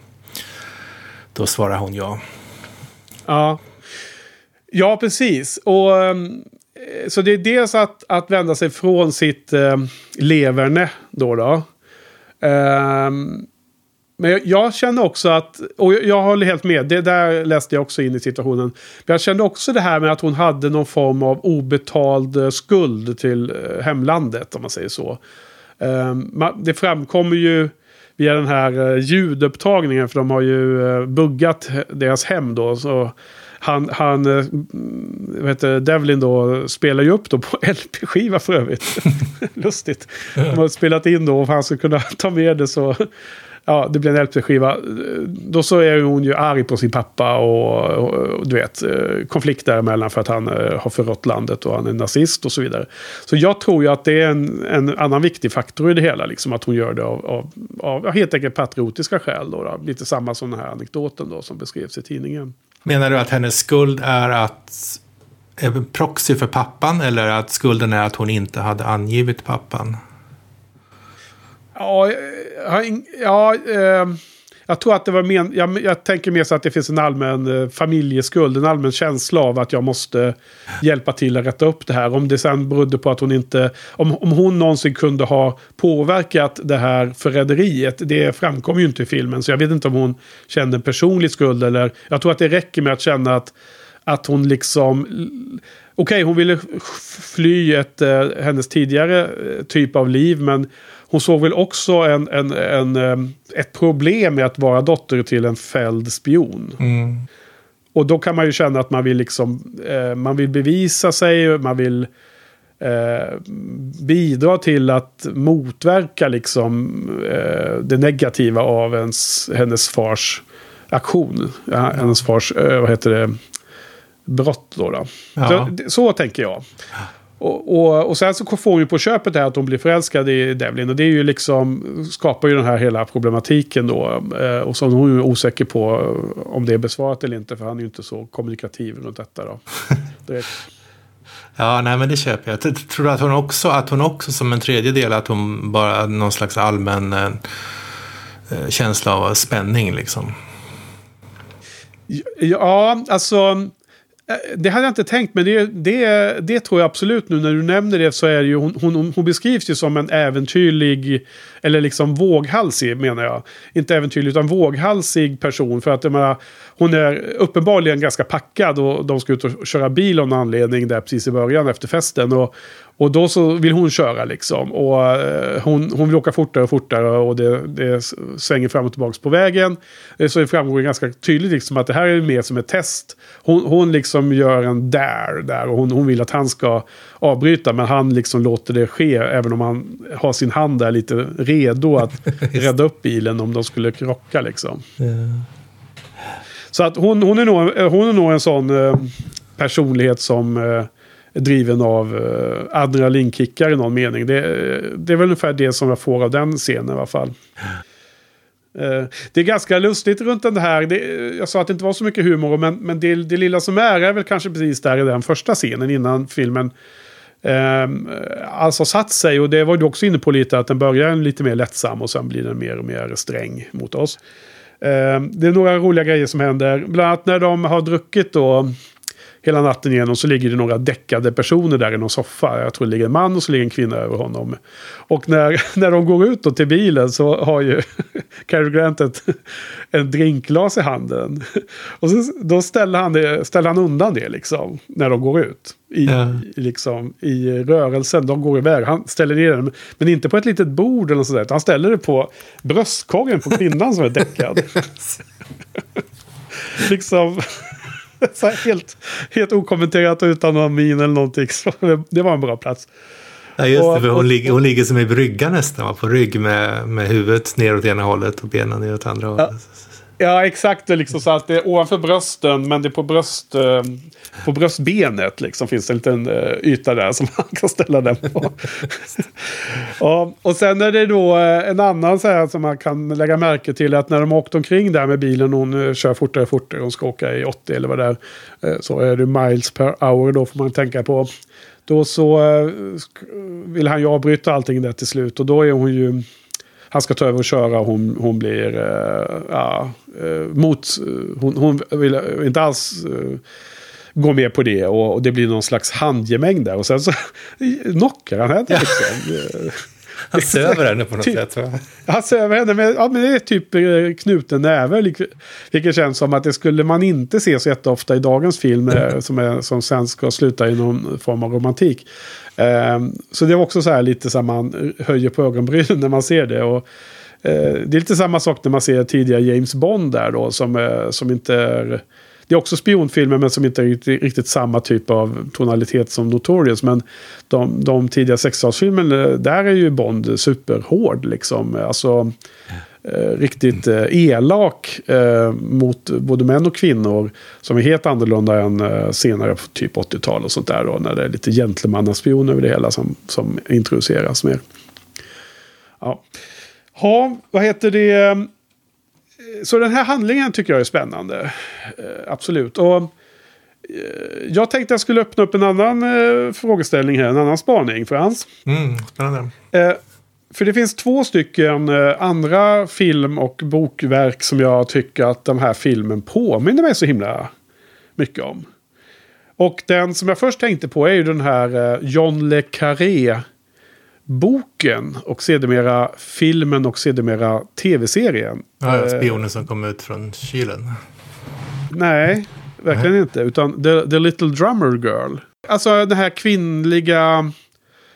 då svarar hon ja.
Ja. Ja, precis. Och, ehm, så det är dels att, att vända sig från sitt eh, leverne. Då då. Eh, men jag, jag, känner också att, och jag, jag håller helt med, det där läste jag också in i situationen. Men jag kände också det här med att hon hade någon form av obetald eh, skuld till eh, hemlandet, om man säger så. Um, det framkommer ju via den här eh, ljudupptagningen, för de har ju buggat deras hem då. Så han, han uh, vet du, Devlin då spelar ju upp då på (laughs) LP-skiva för övrigt. (laughs) Lustigt. De har spelat in då och han ska kunna ta med det så ja, det blir en LP-skiva. Då så är hon ju arg på sin pappa och, och, och, du vet, eh, konflikt däremellan för att han eh, har förrått landet och han är nazist och så vidare. Så jag tror ju att det är en, en annan viktig faktor i det hela, liksom att hon gör det av, av, av helt enkelt patriotiska skäl. Då, då. Lite samma som den här anekdoten då som beskrevs i tidningen.
Menar du att hennes skuld är att är proxy för pappan eller att skulden är att hon inte hade angivit pappan?
Ja, ja eh, jag tror att det var men, jag, jag tänker mer så att det finns en allmän eh, familjeskuld, en allmän känsla av att jag måste hjälpa till att rätta upp det här. Om det sen berodde på att hon inte, om, om hon någonsin kunde ha påverkat det här förräderiet, det framkom ju inte i filmen. Så jag vet inte om hon kände en personlig skuld eller, jag tror att det räcker med att känna att, att hon liksom Okej, okay, hon ville fly ett, eh, hennes tidigare eh, typ av liv, men hon såg väl också en, en, en, ett problem med att vara dotter till en fälld spion. Mm. Och då kan man ju känna att man vill liksom, eh, man vill bevisa sig, man vill eh, bidra till att motverka liksom eh, det negativa av ens, hennes fars aktion. Ja, hennes fars, eh, vad heter det, brott då. då. Ja. Så, så tänker jag. Och, och, och, sen så får hon ju på köpet det att hon blir förälskad i Devlin. Och det är ju liksom, skapar ju den här hela problematiken då. Eh, och så hon är osäker på om det är besvarat eller inte. För han är ju inte så kommunikativ runt detta då. (laughs)
ja, nej men det köper jag. Jag tror att hon också, att hon också som en tredje del, att hon bara någon slags allmän eh, eh känsla av spänning liksom.
Ja, alltså Eh, Eh, det hade jag inte tänkt, men det, det, det tror jag absolut nu när du nämner det så är det ju, hon, hon, hon beskrivs ju som en äventyrlig, eller liksom våghalsig menar jag. Inte äventyrlig utan våghalsig person. För att jag menar, hon är uppenbarligen ganska packad och de ska ut och köra bil av någon anledning där precis i början efter festen. Och, och då så vill hon köra liksom. Och eh, hon, hon vill åka fortare och fortare och det, det svänger fram och tillbaka på vägen. Eh, så det framgår ganska tydligt liksom att det här är mer som ett test. Hon, hon liksom gör en dare där och hon, hon vill att han ska avbryta. Men han liksom låter det ske även om han har sin hand där lite redo att (laughs) rädda upp bilen om de skulle krocka liksom. Så att hon, hon, är nog, hon är nog en sån eh, personlighet som driven av eh, adrenalinkickar i någon mening. Det, det är väl ungefär det som jag får av den scenen i alla fall. Eh, det är ganska lustigt runt den här. Det, jag sa att det inte var så mycket humor, men, men det, det lilla som är är väl kanske precis där i den första scenen innan filmen eh, alltså satt sig och det var du också inne på lite att den börjar lite mer lättsam och sen blir den mer och mer sträng mot oss. Eh, det är några roliga grejer som händer. Bland annat när de har druckit då hela natten igenom så ligger det några däckade personer där i någon soffa. Jag tror det ligger en man och så ligger en kvinna över honom. Och när, (laughs) när de går ut då till bilen så har ju (laughs) Cary Grant ett, (laughs) en drinkglas i handen. Och så, då ställer han, det, ställer han undan det liksom när de går ut. I, ja. liksom, i rörelsen, de går iväg. Han ställer ner den, men inte på ett litet bord eller sådär. Han ställer det på bröstkorgen på kvinnan som är däckad. liksom (laughs) helt, helt okommenterat utan någon min eller någonting. Så det var en bra plats.
Ja, just det, för hon, och, ligger, hon ligger som i brygga nästan, på rygg med, med huvudet neråt ena hållet och benen neråt andra hållet. Ja.
Ja, exakt. Liksom så att det är ovanför brösten, men det är på, bröst, eh, på bröstbenet liksom, finns det en liten eh, yta där som (laughs) man kan ställa den på. ja, och sen är det då eh, en annan så här som man kan lägga märke till att när de åkt omkring där med bilen, hon kör fortare och fortare, hon ska åka i 80 eller vad det är, så är det miles per hour då får man tänka på. Då så vill han ju avbryta allting där till slut och då är hon ju han ska ta över och köra och hon, hon blir uh, ja, uh, mot... Uh, hon, hon, vill inte alls går med på det och, och det blir någon slags handgemäng där. Och sen så (laughs) knockar han henne liksom. (laughs)
Han söver henne på något
Typ.
sätt. Va?
Han söver henne med, ja, men det är typ eh, knuten näve. Vilket känns som att det skulle man inte se så jätteofta i dagens film. eh, (laughs) som, är, som sen ska sluta i någon form av romantik. Ehm, så det är också så här lite så här man höjer på ögonbrynen när man ser det. Och, eh, det är lite samma sak när man ser tidigare James Bond där då. Som, eh, som inte är... Det är också spionfilmer men som inte är riktigt, riktigt samma typ av tonalitet som Notorious. Men de, de tidiga 60-talsfilmerna, där är ju Bond superhård liksom. Alltså eh, riktigt eh, elak eh, mot både män och kvinnor. Som är helt annorlunda än eh, senare på typ 80-tal och sånt där. Då, när det är lite gentlemannaspion över det hela som, som introduceras mer. Ja. ha, vad heter det? Så den här handlingen tycker jag är spännande. Eh, absolut. Och eh, jag tänkte jag skulle öppna upp en annan eh, frågeställning här. En annan spaning, Frans.
Mm, spännande.
Eh, för det finns två stycken eh, andra film och bokverk som jag tycker att den här filmen påminner mig så himla mycket om. Och den som jag först tänkte på är ju den här eh, John Le Carré boken och sedermera filmen och sedermera tv-serien.
Ja,
Eh,
spionen som kom ut från kylen.
Nej, verkligen inte. Utan The, The Little Drummer Girl. Alltså den här kvinnliga...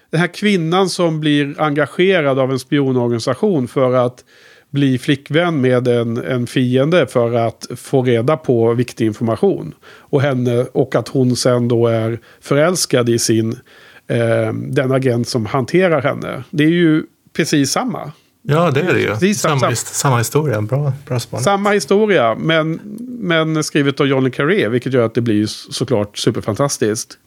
Den här kvinnan som blir engagerad av en spionorganisation för att bli flickvän med en, en fiende för att få reda på viktig information. Och, henne, och att hon sen då är förälskad i sin... Eh, den agent som hanterar henne. Det är ju precis samma.
Ja, det är det ju.
Precis,
samma,
samma.
samma historia. Bra, bra spaning.
Samma historia, men, men skrivet av Johnny Carré, vilket gör att det blir såklart superfantastiskt.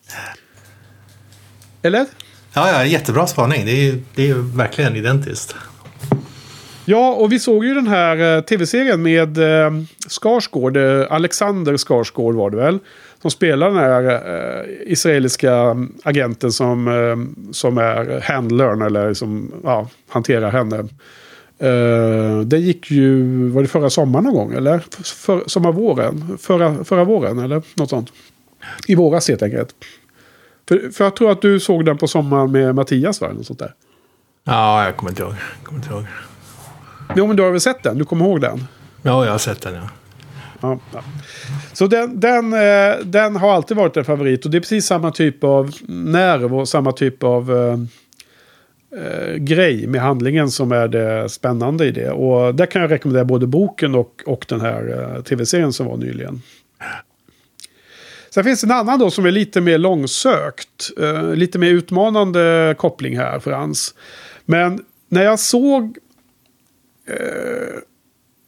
Eller?
Ja, ja, jättebra spaning. Det är, det är verkligen identiskt.
Ja, och vi såg ju den här eh, tv-serien med eh, Skarsgård, eh, Alexander Skarsgård var det väl, som spelar den här eh, israeliska agenten som, eh, som är handlern eller som ja, hanterar henne. Eh, det gick ju, var det förra sommaren någon gång eller? För, sommarvåren? Förra, förra våren eller något sånt? I våras helt enkelt. För, för jag tror att du såg den på sommaren med Mattias va? eller Något sånt där.
Ja, jag kommer inte ihåg. Jag kommer inte ihåg.
Jo men du har väl sett den? Du kommer ihåg den?
Ja, jag har sett den, ja.
Ja, ja. Så den, den, eh, den har alltid varit en favorit. Och det är precis samma typ av nerv och samma typ av eh, eh, grej med handlingen som är det spännande i det. Och där kan jag rekommendera både boken och, och den här eh, tv-serien som var nyligen. Sen finns det en annan då som är lite mer långsökt. Eh, lite mer utmanande koppling här, Frans. Men när jag såg eh,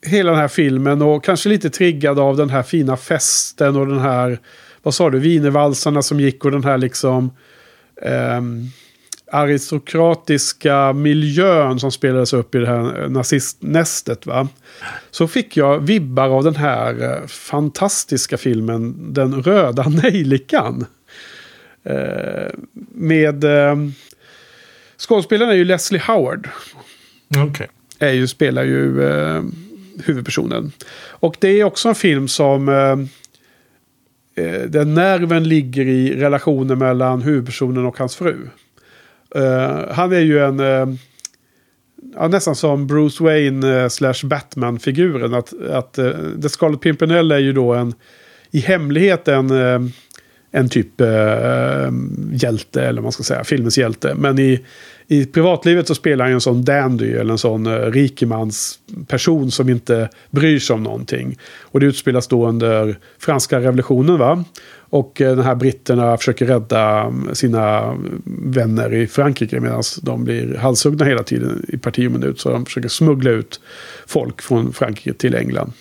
hela den här filmen och kanske lite triggad av den här fina festen och den här, vad sa du, wienervalsarna som gick och den här liksom ehm, aristokratiska miljön som spelades upp i det här nazistnästet. Va? Så fick jag vibbar av den här eh, fantastiska filmen Den röda (laughs) nejlikan. Eh, med eh, skådespelaren är ju Leslie Howard
Okej.
är ju, spelar ju eh, huvudpersonen. Och det är också en film som... Eh, eh, där nerven ligger i relationen mellan huvudpersonen och hans fru. Eh, han är ju en... Eh, ja, nästan som Bruce Wayne eh, slash Batman-figuren. Att, att eh, The Scarlet Pimpernel är ju då en... I hemlighet en... Eh, en typ eh, hjälte, eller vad man ska säga, filmens hjälte. Men i, i privatlivet så spelar han en sån dandy, eller en sån eh, rikemansperson rikemans person som inte bryr sig om någonting. Och det utspelas då under franska revolutionen, va? Och eh, de den här britterna försöker rädda mm, sina mm, vänner i Frankrike medan de blir halshuggna hela tiden i parti och minut. Så de försöker smuggla ut folk från Frankrike till England.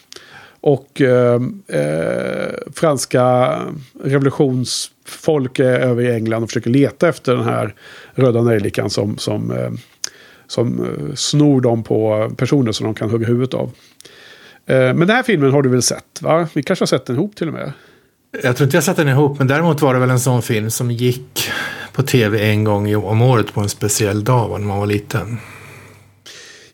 Och eh, eh, franska revolutionsfolk är över i England och försöker leta efter den här röda nejlikan som, som, ehm, eh, som snor dem på personer som de kan hugga huvudet av. Eh, men den här filmen har du väl sett? va? Vi kanske har sett den ihop till och med.
Jag tror inte jag satt den ihop, men däremot var det väl en sån film som gick på tv en gång om året på en speciell dag när man var liten.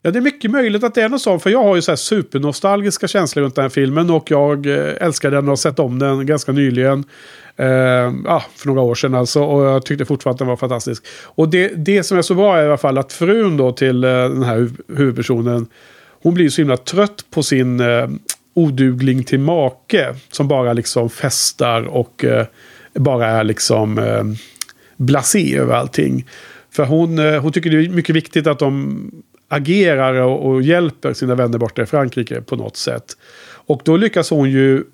Ja, det är mycket möjligt att det är något sånt. För jag har ju så här supernostalgiska känslor runt den här filmen. Och jag eh, älskar den och har sett om den ganska nyligen. Eh, ah, för några år sedan alltså. Och jag tyckte fortfarande att den var fantastisk. Och det, det som är så bra är i alla fall att frun då till eh, den här huvudpersonen. Hon blir så himla trött på sin eh, odugling till make. Som bara liksom festar och eh, bara är liksom eh, blasé över allting. För hon, eh, hon tycker det är mycket viktigt att de agerar och, och, hjälper sina vänner borta i Frankrike på något sätt. Och då lyckas hon ju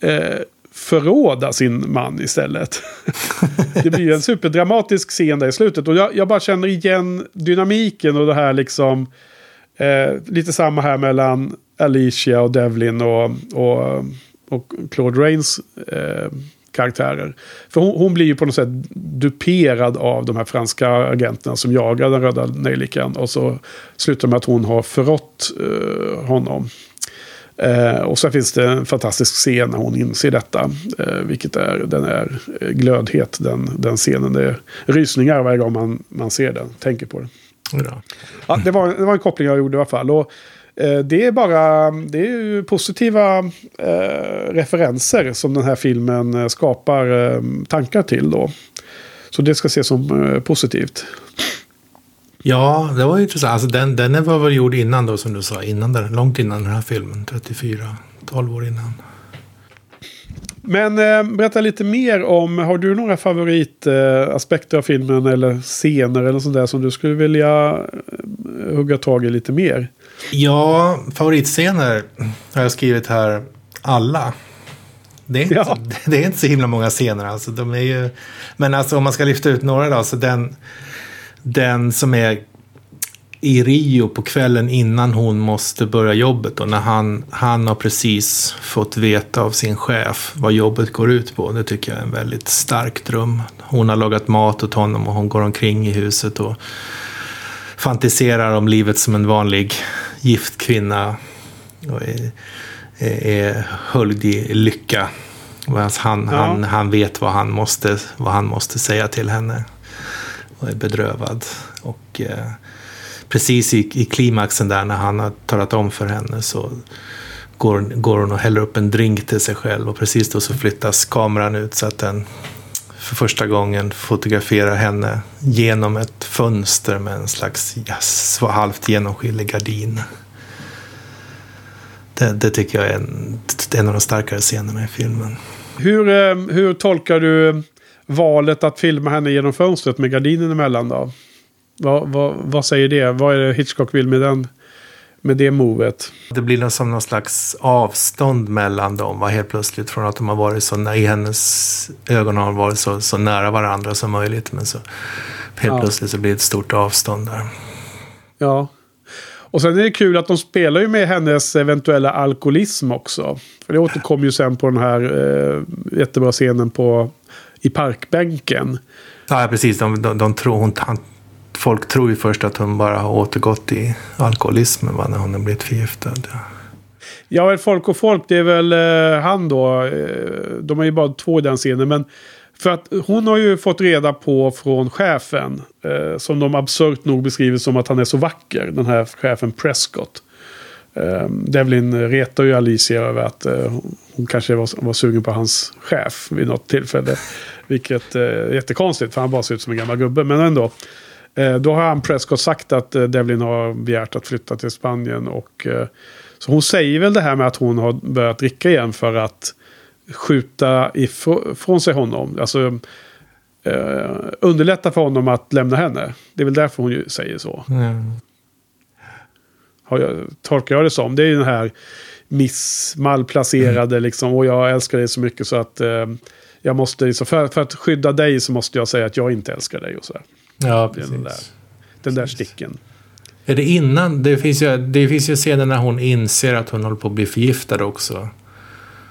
eh, förråda sin man istället. (laughs) det blir en superdramatisk scen där i slutet. Och jag, jag bara känner igen dynamiken och det här liksom. Eh, lite samma här mellan Alicia och Devlin och, och, och Claude Rains eh, karaktärer. För hon, hon, blir ju på något sätt duperad av de här franska agenterna som jagar den röda nejlikan. Och så slutar med att hon har förrått eh, honom. Eh, och så finns det en fantastisk scen när hon inser detta. Eh, vilket är, den är glödhet, den, den scenen. Det är rysningar varje gång man, man ser den, tänker på den. Ja. ja det, var, det var en koppling jag gjorde i alla fall. Och, Eh, det är bara det är positiva eh, referenser som den här filmen eh, skapar eh, tankar till. Då. Så det ska ses som eh, positivt.
Ja, det var intressant. Alltså den, den var väl gjord innan då som du sa, innan den, långt innan den här filmen. 34, 12 år innan.
Men eh, berätta lite mer om, har du några favoritaspekter av filmen eller scener eller sånt där som du skulle vilja hugga tag i lite mer?
Ja, favoritscener har jag skrivit här alla. Det är, inte, ja. (laughs) det är inte så himla många scener alltså. De är ju, men alltså om man ska lyfta ut några då. Så den, den som är i Rio på kvällen innan hon måste börja jobbet. Och när han, han har precis fått veta av sin chef vad jobbet går ut på. Det tycker jag är en väldigt stark dröm. Hon har lagat mat åt honom och hon går omkring i huset och fantiserar om livet som en vanlig gift kvinna och är, är höljd i lycka. Han, ja. han, han vet vad han, måste, vad han måste säga till henne. Och är bedrövad. Och eh, precis i, i klimaxen där när han har talat om för henne så går, går hon och häller upp en drink till sig själv. Och precis då så flyttas kameran ut så att den för första gången fotograferar henne genom ett fönster med en slags yes, halvt genomskinlig gardin. Det, det, tycker jag är en, en av de starkare scenerna i filmen.
Hur, eh, hur tolkar du eh, valet att filma henne genom fönstret med gardinen emellan då? Vad, vad, vad säger det? Vad är det Hitchcock vill med den med det movet.
Det blir som någon slags avstånd mellan dem. Helt plötsligt från att de har varit så i hennes ögon har varit så, så nära varandra som möjligt. Men så helt ja. plötsligt så blir det ett stort avstånd där.
Ja. Och sen är det kul att de spelar ju med hennes eventuella alkoholism också. För det återkommer ju sen på den här eh, jättebra scenen på, i parkbänken.
Ja, precis. De, de, de tror, hon, han folk tror ju först att hon bara har återgått i alkoholismen va, när hon har blivit förgiftad.
Ja, folk och folk, det är väl eh, han då. Eh, de är ju bara två i den scenen. Men för att hon har ju fått reda på från chefen. Eh, som de absurt nog beskriver som att han är så vacker. Den här chefen Prescott. Eh, Devlin retar ju Alicia över att eh, hon kanske var, var sugen på hans chef vid något tillfälle. Vilket eh, är jättekonstigt för han bara ser ut som en gammal gubbe. Men ändå. Eh, då har han Prescott sagt att eh, Devlin har begärt att flytta till Spanien. Och, eh, så hon säger väl det här med att hon har börjat dricka igen för att skjuta ifrån sig honom. Alltså eh, underlätta för honom att lämna henne. Det är väl därför hon säger så. Mm. Har jag, tolkar jag det som. Det är ju den här miss, malplacerade mm. liksom. Och jag älskar dig så mycket så att eh, jag måste, liksom, för, för, att skydda dig så måste jag säga att jag inte älskar dig och så.
Ja, precis.
Den där, den där sticken.
Är det innan? Det finns ju, det finns ju scener när hon inser att hon håller på att bli förgiftad också.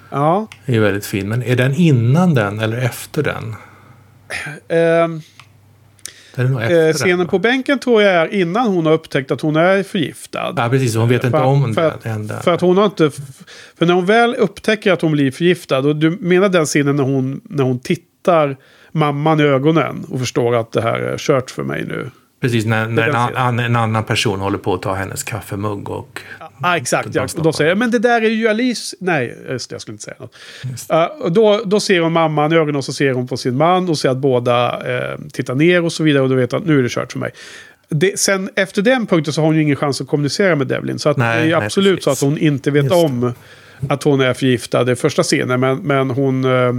Ja.
Det är väldigt fin. Men är den innan den eller efter den?
Um, efter scenen den, på bänken tror jag är innan hon har upptäckt att hon är förgiftad.
Ja, precis. Hon vet inte
för,
om
för det. för att hon har inte... För när hon väl upptäcker att hon blir förgiftad. Och du menar den scenen när hon, när hon tittar mamman i ögonen och förstår att det här är kört för mig nu.
Precis, när, när en, an, en annan person håller på att ta hennes kaffemugg och...
Ja, exakt. Ja.
stoppar.
Då säger jag, men det där är ju Alice. Nej, just det, jag skulle inte säga något. Uh, och då, då ser hon mamman i ögonen och så ser hon på sin man och ser att båda eh, tittar ner och så vidare. Och då vet att nu är det kört för mig. Det, sen efter den punkten så har hon ju ingen chans att kommunicera med Devlin. Så att
Nej,
det är ju
nej,
absolut
precis.
så att hon inte vet om att hon är förgiftad i första scenen. Men, men hon... eh,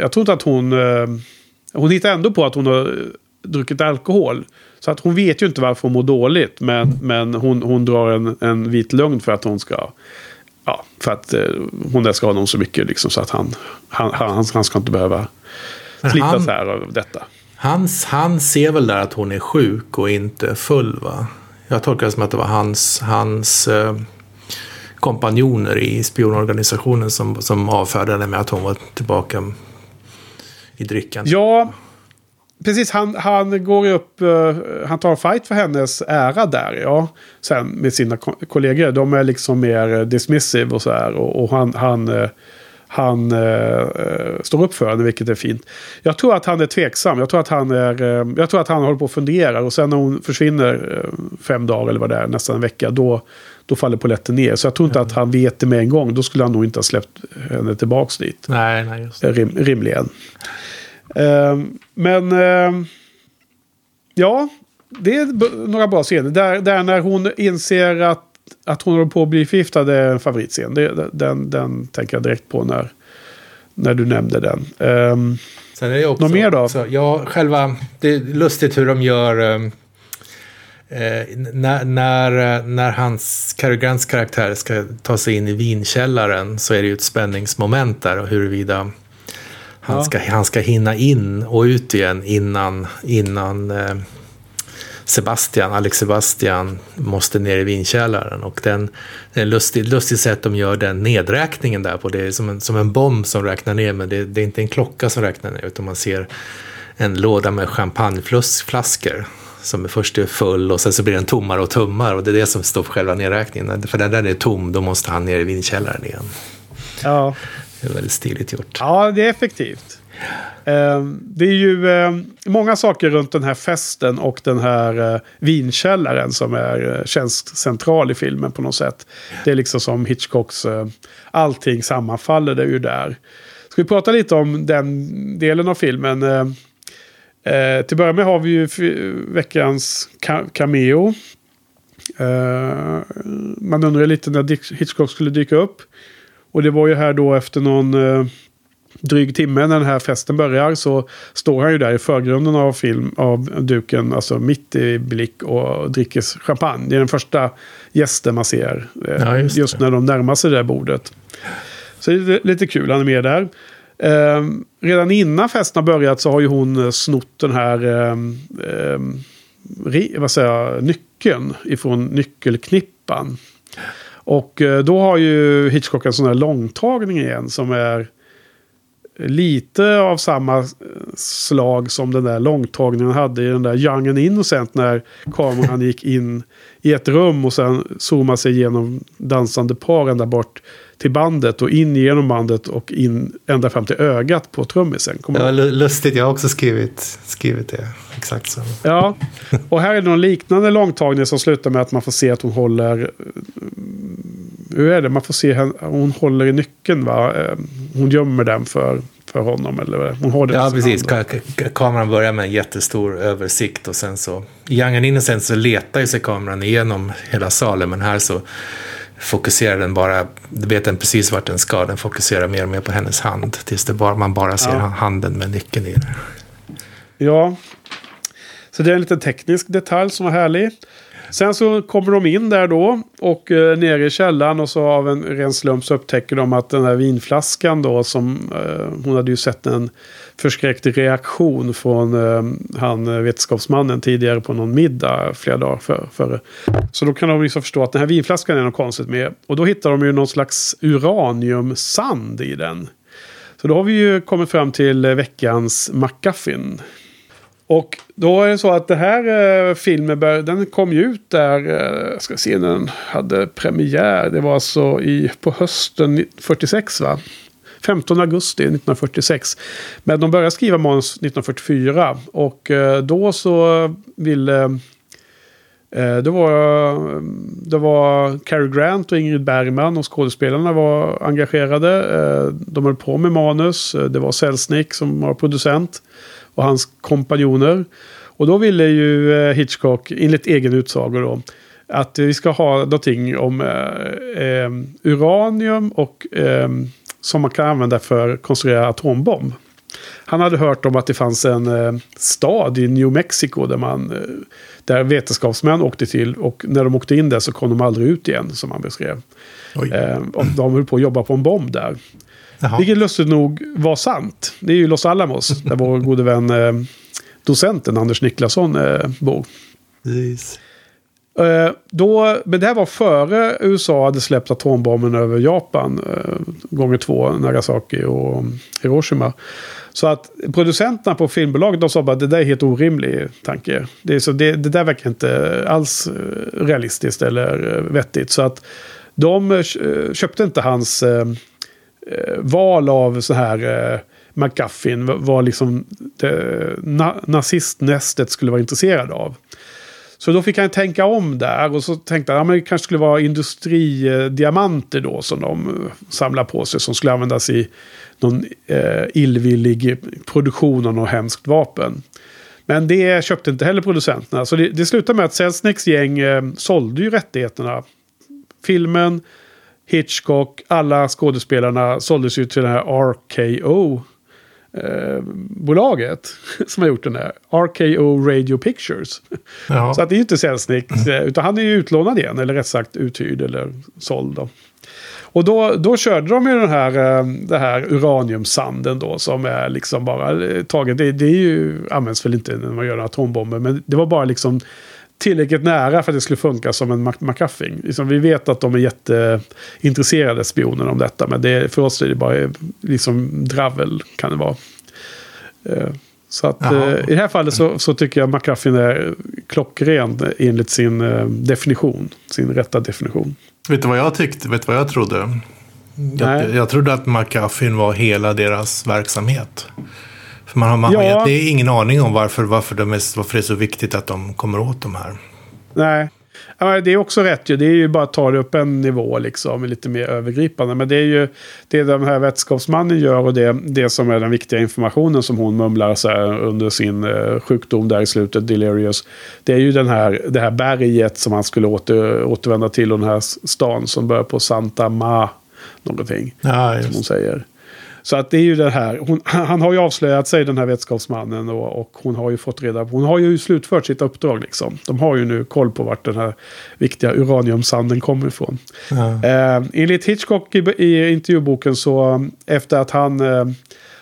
jag tror inte att hon... eh, hon hittar ändå på att hon har eh, druckit alkohol. Så att hon vet ju inte varför hon mår dåligt. Men, men hon, hon drar en, en vit lögn för att hon ska... Ja, för att eh, hon älskar honom så mycket liksom, så att han, han, han, han ska inte behöva
Men
slitas
han-
här av detta.
Han, han ser väl där att hon är sjuk och inte full va? Jag tolkar det som att det var hans, hans eh, kompanjoner i spionorganisationen som, som avfärdade med att hon var tillbaka i drycken.
Ja, precis. Han, han går upp, eh, han tar fight för hennes ära där, ja. Sen med sina kollegor. De är liksom mer dismissive och så här. Och, och han, han, eh, han eh, eh, står upp för henne, vilket är fint. Jag tror att han är tveksam. Jag tror att han, är, eh, jag tror att han håller på och funderar. Och sen när hon försvinner eh, fem dagar eller vad det är, nästan en vecka, då, då faller polletten ner. Så jag tror inte att han vet det med en gång. Då skulle han nog inte ha släppt henne tillbaka dit.
Nej, nej, just det.
Rim, rimligen. Ehm, men ehm, ja, det är några bra scener. Där, där när hon inser att, att hon håller på att bli förgiftad är en favoritscen. Det, den, den tänker jag direkt på när, när du nämnde den. Ehm,
Sen är det också,
Något mer då?
Så, ja, själva, det är lustigt hur de gör eh, eh, när, när, när hans Cary Grants karaktär ska ta sig in i vinkällaren så är det ju ett spänningsmoment där och huruvida han,
Ja.
ska, han ska hinna in och ut igen innan, innan eh, Sebastian, Alex Sebastian måste ner i vinkällaren. Och den, det är en lustig, lustig sätt de gör den nedräkningen där på. Det är som en, som en bomb som räknar ner, men det, det är inte en klocka som räknar ner, utan man ser en låda med champagneflaskor som först är full och sen så blir den tommare och tummare och det är det som står för själva nedräkningen. För den där är tom, då måste han ner i vinkällaren igen.
ja.
Det är väldigt stiligt gjort.
ja, det är effektivt. Ehm, det är ju ehm, många saker runt den här festen och den här eh, vinkällaren som är, eh, känns central i filmen på något sätt. Det är liksom som Hitchcocks, eh, allting sammanfaller det ju där. Ska vi prata lite om den delen av filmen? Eh, till att börja med har vi ju veckans ca- cameo. Eh, man undrar lite när Hitchcock skulle dyka upp. Och det var ju här då efter någon eh, dryg timme när den här festen börjar så står han ju där i förgrunden av film av duken, alltså mitt i blick och dricker champagne. Det är den första gästen man ser. eh,
Ja, just
just när de närmar sig det där bordet. Så det är lite kul, han är med där. Eh, redan innan festen har börjat så har ju hon eh, snott den här eh, eh, vad säger jag, nyckeln ifrån nyckelknippan. Och eh, då har ju Hitchcock en sån här långtagning igen som är lite av samma eh, slag som den där långtagningen hade i den där Young and Innocent när kameran gick in i ett rum och sen zoomade sig igenom dansande par ända bort till bandet och in genom bandet och in ända fram till ögat på trummisen.
Lu- lustigt, jag har också skrivit, skrivit det. Exakt så.
Ja, och här är det någon liknande långtagning som slutar med att man får se att hon håller... eh, Hur är det? Man får se henne, hon håller i nyckeln va? Eh, Hon gömmer den för, för honom eller hon har det
Ja, precis. Ka- ka- kameran börjar med en jättestor översikt och sen så... I Young and Innocent så letar ju sig kameran igenom hela salen, men här så fokuserar den bara... Du vet den precis vart den ska. Den fokuserar mer och mer på hennes hand tills det bara, man bara ser
Ja.
handen med nyckeln i. den.
Ja. Så det är en liten teknisk detalj som var härlig. Sen så kommer de in där då och eh, ner i källaren och så av en ren slump så upptäcker de att den här vinflaskan då som eh, hon hade ju sett en förskräckt reaktion från eh, han eh, vetenskapsmannen tidigare på någon middag flera dagar före. För. Så då kan de liksom förstå att den här vinflaskan är något konstigt med. Och då hittar de ju någon slags uraniumsand i den. Så då har vi ju kommit fram till eh, veckans McGuffin. Och då är det så att den här eh, filmen, bör, den kom ju ut där, eh, jag ska se när den hade premiär. Det var alltså i, på hösten 46 va? 15 augusti 1946. Men de började skriva manus 1944 och eh, då så ville Eh, det var, det var Cary Grant och Ingrid Bergman och skådespelarna var engagerade. Eh, de höll på med manus. Eh, det var Selznick som var producent och hans kompanjoner. Och då ville ju Hitchcock, enligt egen utsago då, att vi ska ha någonting om eh, uranium och eh, som man kan använda för att konstruera atombomb. Han hade hört om att det fanns en eh, stad i New Mexico där, man, eh, där vetenskapsmän åkte till. Och när de åkte in där så kom de aldrig ut igen, som han beskrev. Eh, och de höll på att jobba på en bomb där. Jaha. Vilket lustigt nog var sant. Det är ju Los Alamos, där vår (laughs) gode vän eh, docenten Anders Niklasson eh, bor. Precis. Eh, då, men det här var före USA hade släppt atombomben över Japan. Eh, gånger två, Nagasaki och Hiroshima. Så att producenterna på filmbolaget de sa bara det där är helt orimlig tanke. Det, är så, det, det där verkar inte alls eh, realistiskt eller vettigt. Så att de köpte inte hans Eh, val av så här eh, McGuffin. Vad liksom det, na, nazistnästet skulle vara intresserad av. Så då fick han tänka om där och så tänkte han att det kanske skulle vara industridiamanter då som de eh, samlar på sig som skulle användas i någon eh, illvillig produktion av något hemskt vapen. Men det köpte inte heller producenterna. Så det, det slutade med att Selznicks gäng eh, sålde ju rättigheterna. Filmen, Hitchcock, alla skådespelarna såldes ju till den här RKO. Eh, bolaget (laughs) som har gjort den här. RKO Radio Pictures. Ja. Så att det är ju inte Selznick. Eh, utan han är ju utlånad igen. Eller rätt sagt uthyrd eller såld. Då. Och då, då körde de ju den här, eh, det här uraniumsanden då som är liksom bara eh, taget. Det, det är ju, används väl inte när man gör atombomber. Men det var bara liksom tillräckligt nära för att det skulle funka som en McCuffing. Liksom, vi vet att de är jätteintresserade spionerna om detta. Men det, för oss är det bara liksom dravel kan det vara. Eh, så att eh, i det här fallet så, så tycker jag McCuffin är klockren enligt sin eh, definition. Sin rätta definition.
Vet du vad jag tyckte? Vet du vad jag trodde? Jag, jag, trodde att McCuffin var hela deras verksamhet. För man har, man ja. har ingen aning om varför, varför, de är, varför det är så viktigt att de kommer åt de här.
Nej. Ja, det är också rätt ju. Det är ju bara att ta det upp en nivå liksom. Lite mer övergripande. Men det är ju det den här vetenskapsmannen gör och det, det som är den viktiga informationen som hon mumlar så här under sin eh, sjukdom där i slutet, delirious. Det är ju den här, det här berget som han skulle åter, återvända till och den här stan som börjar på Santa Ma. Någonting. Ja, som hon säger. Så att det är ju det här. Hon, (laughs) han har ju avslöjat sig den här vetenskapsmannen. Och, och, hon har ju fått reda på. Hon har ju slutfört sitt uppdrag liksom. De har ju nu koll på vart den här viktiga uraniumsanden kommer ifrån. Ja. Eh, enligt Hitchcock i, i intervjuboken så efter att han eh,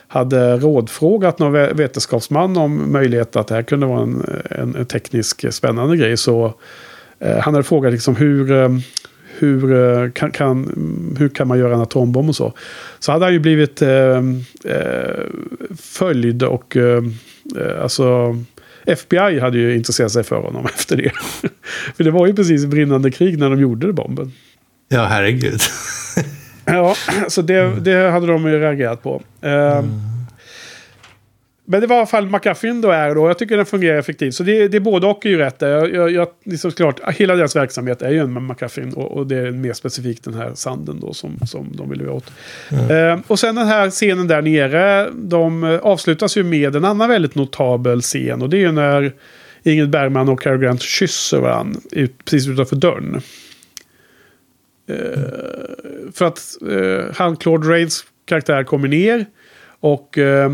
hade rådfrågat någon vetenskapsman om möjlighet att det här kunde vara en, en, teknisk spännande grej. Så eh, han hade frågat liksom hur, eh, hur, eh, kan, kan, hur kan man göra en atombomb och så. Så hade han ju blivit eh, eh, följd och eh, eh alltså FBI hade ju intresserat sig för honom (laughs) efter det. för det var ju precis brinnande krig när de gjorde bomben.
Ja, herregud.
ja, så det, det hade de ju reagerat på. Mm. Men det var i alla fall McAfee då är då. Jag tycker den fungerar effektivt. Så det, det både och är ju rätt. Jag, jag, jag, liksom klart, hela deras verksamhet är ju en McAfee. Och, och, det är mer specifikt den här sanden då som, som de vill åt. Mm. Eh, och sen den här scenen där nere. De avslutas ju med en annan väldigt notabel scen. Och det är ju när Ingrid Bergman och Cary Grant kysser varandra. Ut, precis utanför dörren. Eh, för att eh, han, Claude Rains karaktär kommer ner. Och eh,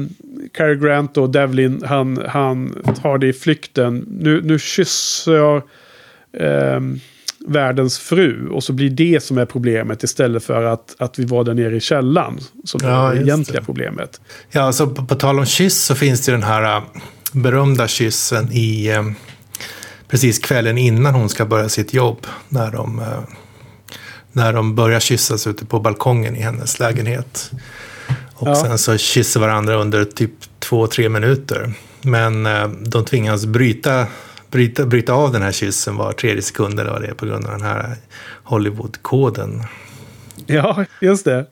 Cary Grant och Devlin, han, han tar det i flykten. Nu, nu kysser jag eh, världens fru. Och så blir det som är problemet istället för att, att vi var där nere i källan. Som ja, är det egentliga det. problemet.
Ja, alltså på, på tal om kyss så finns det den här uh, berömda kyssen i uh, precis kvällen innan hon ska börja sitt jobb. När de, uh, när de börjar kyssas ute på balkongen i hennes lägenhet. Och ja. sen så kysser varandra under typ två, tre minuter. Men eh, de tvingas bryta, bryta, bryta av den här kyssen var tredje sekund eller vad det är på grund av den här Hollywood-koden.
Ja, just det.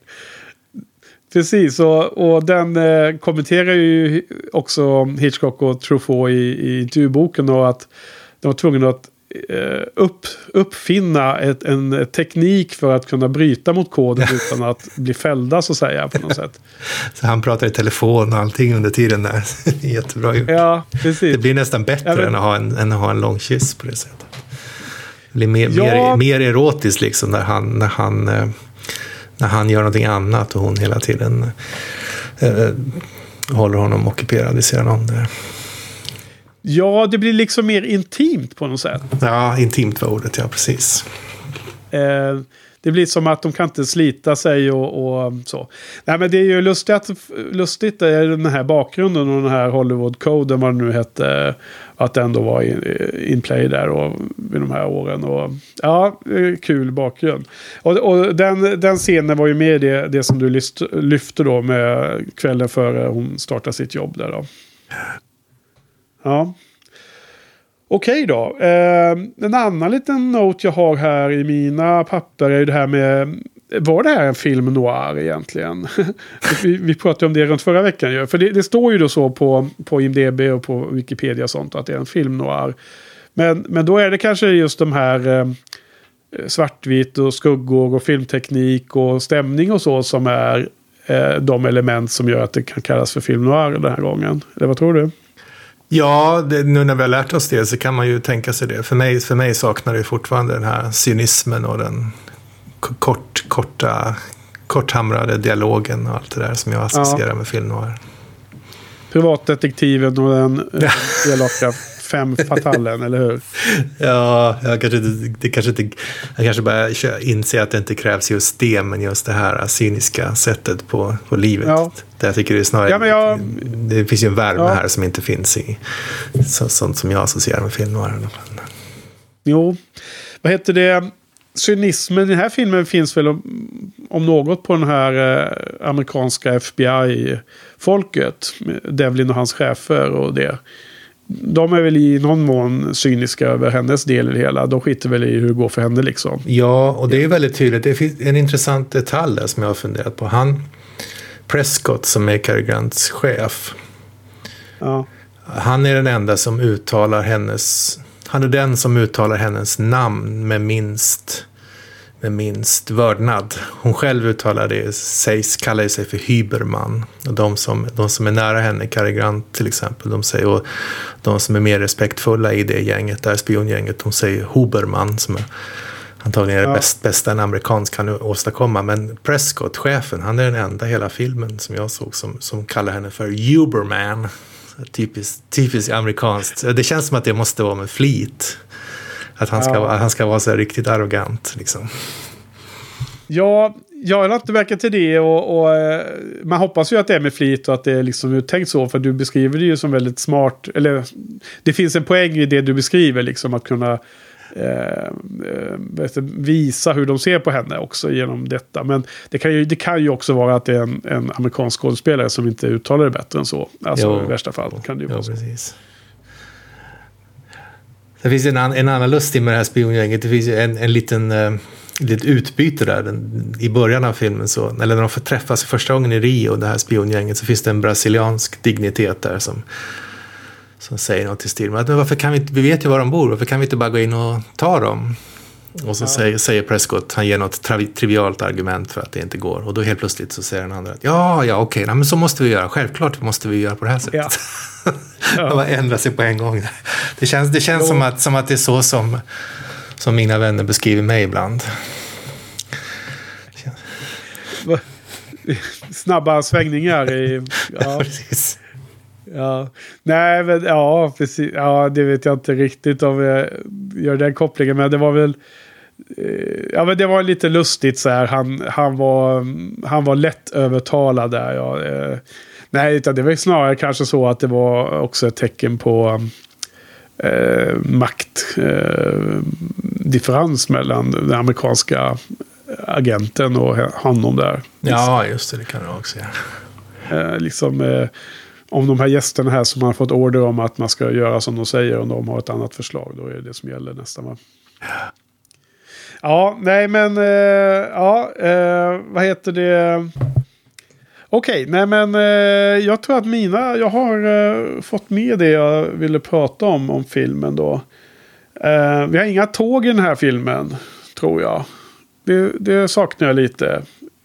precis. Och, och den eh, kommenterar ju också Hitchcock och Truffaut i, i intervjuboken. Och att de var tvungna att upp, uppfinna ett, en teknik för att kunna bryta mot koden (laughs) utan att bli fällda så att säga på något sätt. (laughs)
Så han pratar i telefon och allting under tiden där. (laughs) Jättebra gjort.
Ja, precis.
Det blir nästan bättre
men-
än, att ha en, än att ha en lång kyss på det sättet. Det blir mer,
Ja.
mer, mer erotiskt liksom när han, när, han, eh, när han gör någonting annat och hon hela tiden eh, håller honom ockuperad vid sidan om det.
Ja, det blir liksom mer intimt på något sätt.
Ja, intimt var ordet, ja precis.
Eh, det blir som att de kan inte slita sig och, och så. Nej men det är ju lustigt, lustigt den här bakgrunden och den här Hollywood-koden vad det nu hette. Att den då var in, in play där och vid de här åren. Och, ja, eh, kul bakgrund. Och, och den, den scenen var ju med i det, det som du lyft, lyfte då med kvällen före hon startade sitt jobb där då. Ja. Okej då. Eh, en annan liten note jag har här i mina papper är ju det här med... Var det här en film noir egentligen? (laughs) vi, vi pratade om det runt förra veckan ju. För det, det står ju då så på, på IMDB och på Wikipedia och sånt att det är en film noir. Men, men då är det kanske just de här eh, svartvitt och skuggor och filmteknik och stämning och så som är eh, de element som gör att det kan kallas för film noir den här gången. Eller vad tror du?
Ja, det, nu när vi har lärt oss det så kan man ju tänka sig det. För mig, för mig saknar det fortfarande den här cynismen och den kort, korta, korthamrade dialogen och allt det där som jag associerar med film noir.
Privatdetektiven och den eh, elaka fem fatalen, eller hur? (laughs)
Ja, jag kanske inte, det kanske inte, jag kanske bara inser att det inte krävs just det, men just det här cyniska sättet på, på livet.
Ja.
Där jag tycker det är snarare,
Ja, men jag-
det finns ju en värme
Ja.
här som inte finns i så, sånt som jag associerar med film noir. i alla fall.
Jo, vad heter det? Cynismen i den här filmen finns väl om, om något på den här eh, amerikanska FBI-folket. Devlin och hans chefer och det. De är väl i någon mån cyniska över hennes del i det hela. De skiter väl i hur det går för henne liksom.
Ja, och det är väldigt tydligt. Det finns en intressant detalj där som jag har funderat på. Han, Prescott som är Cary Grants chef,
Ja,
han är den enda som uttalar hennes, han är den som uttalar hennes namn med minst, med minst vördnad. Hon själv uttalar det, sägs, kallar sig för Hyberman. Och de som, de som är nära henne, Cary Grant till exempel, de säger, och de som är mer respektfulla i det gänget, det här spiongänget, de säger Huberman som är antagligen är det bäst, bästa en amerikansk kan åstadkomma. Men Prescott, chefen, han är den enda hela filmen som jag såg som, som kallar henne för Huberman. Typiskt, typiskt amerikanskt. Det känns som att det måste vara med flit. Att han ska,
Ja.
han ska vara så här riktigt arrogant. Liksom.
Ja, jag har inte verkat till det och, och eh, man hoppas ju att det är med flit och att det är liksom uttänkt så. För du beskriver det ju som väldigt smart. Eller det finns en poäng i det du beskriver, liksom att kunna eh, eh, visa hur de ser på henne också genom detta. Men det kan ju, det kan ju också vara att det är en, en amerikansk skådespelare som inte uttalar det bättre än så. Alltså
Jo.
i värsta fall kan det ju vara så.
precis. Det finns en, an, en annan lustig med det här spiongänget. Det finns ju en, en liten eh, litet utbyte där. Den, I början av filmen, så, eller när de får träffas första gången i Rio, det här spiongänget, så finns det en brasiliansk dignitet där som, som säger något i stil med att "Men varför kan vi, inte, vi vet ju var de bor, varför kan vi inte bara gå in och ta dem? Och så säger, säger Prescott, han ger något travi, trivialt argument för att det inte går. Och då helt plötsligt så säger den andra att ja, ja, okej, nej, men så måste vi göra. Självklart måste vi göra på det här sättet.
Ja. (laughs)
De bara ändrar sig på en gång. Det känns, det känns som, att, som att det är så som, som mina vänner beskriver mig ibland.
Snabba svängningar i... (laughs) Ja.
Precis.
Ja, nej men ja, precis. Ja, det vet jag inte riktigt om jag gör den kopplingen. Men det var väl... eh, Ja, men det var lite lustigt så här. Han, han, var, han var lätt övertalad där. Ja. eh, Nej, utan det var snarare kanske så att det var också ett tecken på eh, maktdifferens eh, mellan den amerikanska agenten och honom där.
Ja, just det. Det kan du också göra.
Eh, liksom, eh, om de här gästerna här som har fått order om att man ska göra som de säger. och de har ett annat förslag. Då är det det som gäller nästan. Va? Ja, nej men. Eh, ja, eh, vad heter det? Okej, nej men eh, jag tror att mina, jag har eh, fått med det jag ville prata om, om filmen då. Eh, vi har inga tåg i den här filmen, tror jag. Det, det saknar jag lite.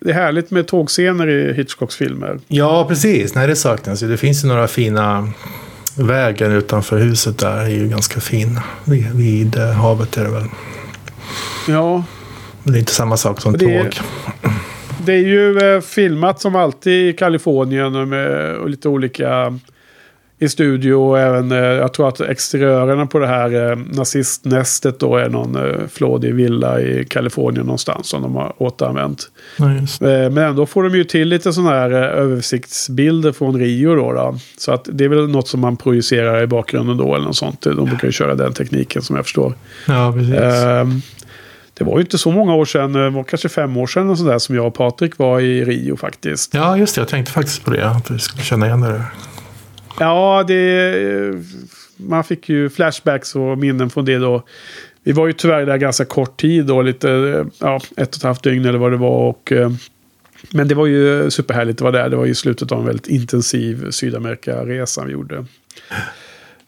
Det är härligt med tågscener i Hitchcocks filmer.
Ja, precis. Nej, det saknas ju. Det finns ju några fina vägen utanför huset där är ju ganska fin. Vid, vid eh, havet är det väl.
Ja,
Men det är inte samma sak som
Det
tåg.
det är ju eh, filmat som alltid i Kalifornien och med och lite olika i studio. Och även, eh, jag tror att exteriörerna på det här eh, nazistnästet då är någon eh, flådig villa i Kalifornien någonstans som de har återanvänt.
Just.
Eh, Men ändå får de ju till lite sådana här eh, översiktsbilder från Rio då, då. Så att det är väl något som man projicerar i bakgrunden då eller något sånt. De brukar ju köra den tekniken som jag förstår.
ja precis.
Ehm, det var ju inte så många år sedan, det var kanske fem år sedan och sådär som jag och Patrik var i Rio faktiskt.
Ja, just det. Jag tänkte faktiskt på det. Att vi skulle känna igen det.
Ja, det, man fick ju flashbacks och minnen från det då. Vi var ju tyvärr där ganska kort tid då, lite, ja, ett och ett halvt dygn eller vad det var. Och, eh, men det var ju superhärligt att vara där. Det var ju slutet av en väldigt intensiv Sydamerika-resa vi gjorde.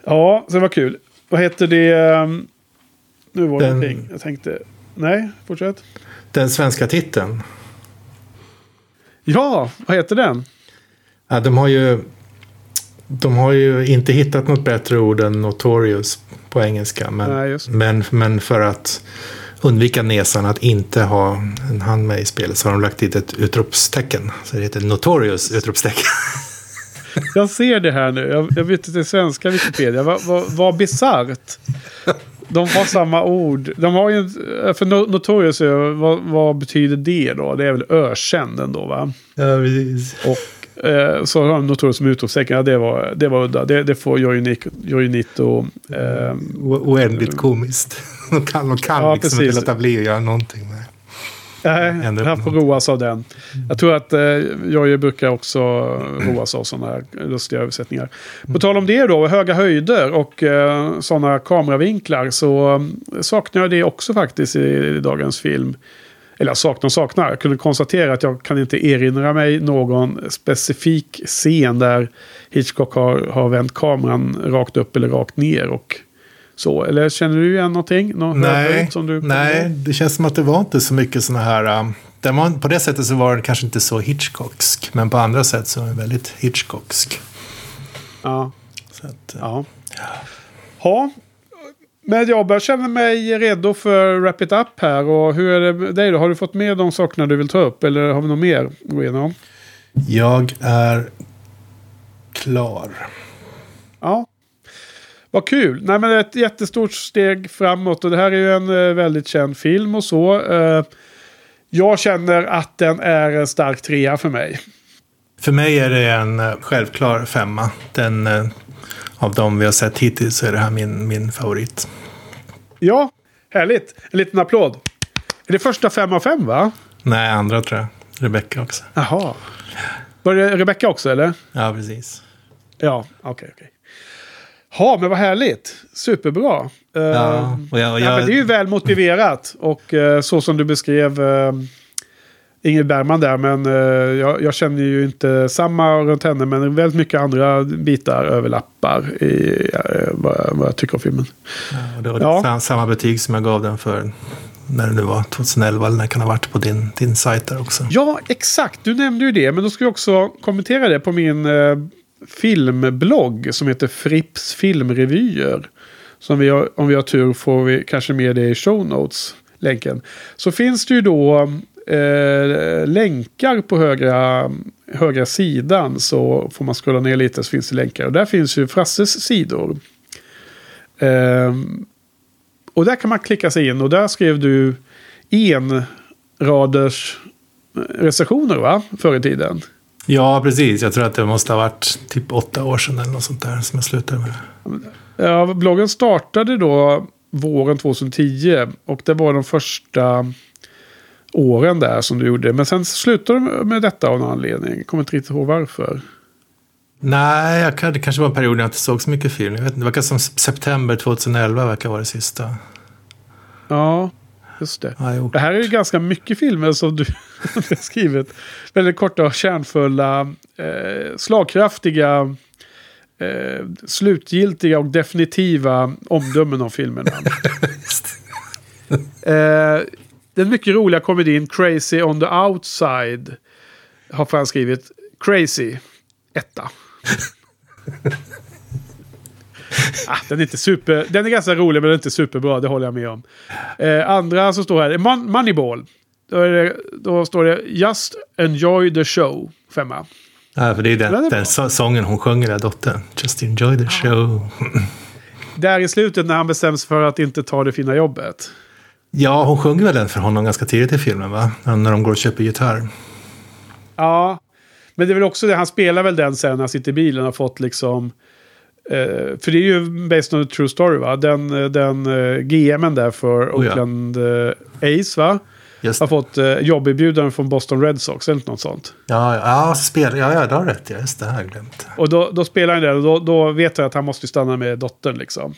Ja, så det var kul. Vad heter det? eh, Nu var det
Den-
någonting. Jag tänkte... Nej, fortsätt.
Den svenska titeln.
Ja, vad heter den?
Ja, de, har ju, de har ju inte hittat något bättre ord än notorious på engelska. Men,
Nej,
men, men för att undvika nesan att inte ha en hand med i spelet så har de lagt dit ett utropstecken. Så det heter notorious utropstecken. (laughs)
Jag ser det här nu. Jag, jag vet inte svenska Wikipedia. Vad vad- vad bisarrt. De har samma ord. De har ju, för no- Notorious, vad, vad betyder det då? Det är väl ökänd ändå va?
ja, precis.
Och eh, så har Notorious som utropstecken. Ja, det var, det var udda. Det, det får Jojonito... Eh,
Oändligt komiskt. (laughs) De kan, de kan
Ja,
liksom
precis.
inte låta bli att göra någonting med.
Nej, han får roas av den. Jag tror att eh, Jojje brukar också roas av sådana här lustiga översättningar. På tal om det då, höga höjder och eh, sådana kameravinklar så eh, saknar jag det också faktiskt i, i dagens film. Eller saknar saknar. Jag kunde konstatera att jag kan inte erinra mig någon specifik scen där Hitchcock har, har vänt kameran rakt upp eller rakt ner. Och så. Eller känner du igen någonting? Någon
Nej,
som du
nej, det känns som att det var inte så mycket sådana här... Um, den var, på det sättet så var den kanske inte så Hitchcocksk. Men på andra sätt så är den väldigt Hitchcocksk.
Ja.
Så att, uh,
Ja. Ja. Men jag börjar känna mig redo för Wrap It Up här. Och hur är det med dig då? Har du fått med de sakerna du vill ta upp? Eller har vi något mer att gå igenom?
Jag är klar.
Ja. Vad kul. Nej men det är ett jättestort steg framåt. Och det här är ju en eh, väldigt känd film och så. Eh, jag känner att den är en stark trea för mig.
För mig är det en eh, självklar femma. Den, eh, av de vi har sett hittills så är det här min, min favorit.
Ja, härligt. En liten applåd. Är det första fem av fem va?
Nej, andra tror jag. Rebecca också.
Jaha. Var det Rebecca också eller?
Ja, precis.
Ja, okej. okej. Ja, men vad härligt. Superbra. Eh,
Ja, och jag, och
ja,
jag,
men det är ju väl motiverat. Och eh, så som du beskrev Ingrid Bergman där. Men eh, jag, jag känner ju inte samma runt henne. Men väldigt mycket andra bitar överlappar i eh, vad, vad jag tycker om filmen.
och det var
Ja.
sam- samma betyg som jag gav den för när det nu var 2011 eller när det kan ha varit på din, din sajt där också.
Ja, exakt. Du nämnde ju det. Men då ska jag också kommentera det på min eh, filmblogg som heter Fripps filmrevyer. Som vi har, om vi har tur får vi kanske med det i show notes. Länken. Så finns det ju då eh, länkar på högra, högra sidan. Så får man scrolla ner lite så finns det länkar. Och där finns ju Frasses sidor. Ehm, och där kan man klicka sig in. Och där skrev du en raders recensioner va? Förr i tiden.
Ja, precis. Jag tror att det måste ha varit typ åtta år sedan eller något sånt där som jag slutade med.
Ja, bloggen startade då våren 2010. Och det var de första åren där som du gjorde. Men sen slutade du med detta av någon anledning. Kommer inte riktigt ihåg varför.
Nej, jag, det kanske var en period när jag inte såg så mycket film. Jag vet inte, det verkar som september 2011 verkar vara det sista.
Ja. Just det. Det här är ju ganska mycket filmer som du (laughs) har skrivit. Väldigt korta och kärnfulla, eh, slagkraftiga, eh, slutgiltiga och definitiva omdömen om filmerna. (laughs) eh, den mycket roliga komedin Crazy on the outside har Frans skrivit. Crazy, etta. (laughs) ah, den är inte super... Den är ganska rolig men den är inte superbra, det håller jag med om. Eh, andra som står här är Mon Moneyball. Då, är det, då står det Just enjoy the show, femma.
Ja, för det är
Den är
den,
bra.
den så- sången hon sjunger, där dottern. Just enjoy the show.
Där i slutet när han bestäms för att inte ta det fina jobbet.
Ja, hon sjunger väl den för honom ganska tidigt i filmen, va? När de går och köper gitarr.
Ja, men det är väl också det. Han spelar väl den sen när han sitter i bilen och har fått liksom... Eh, för det är ju based on a true story va? Den, eh, den eh, GMen där för
Oh ja.
Oakland Ace va?
Just
Har fått eh, jobberbjudanden från Boston Red Sox eller något sånt.
Ja, ja, spel, ja, ja, du har rätt. Just det, har jag glömt.
Och då, då spelar han det och då, då vet jag att han måste stanna med dottern liksom.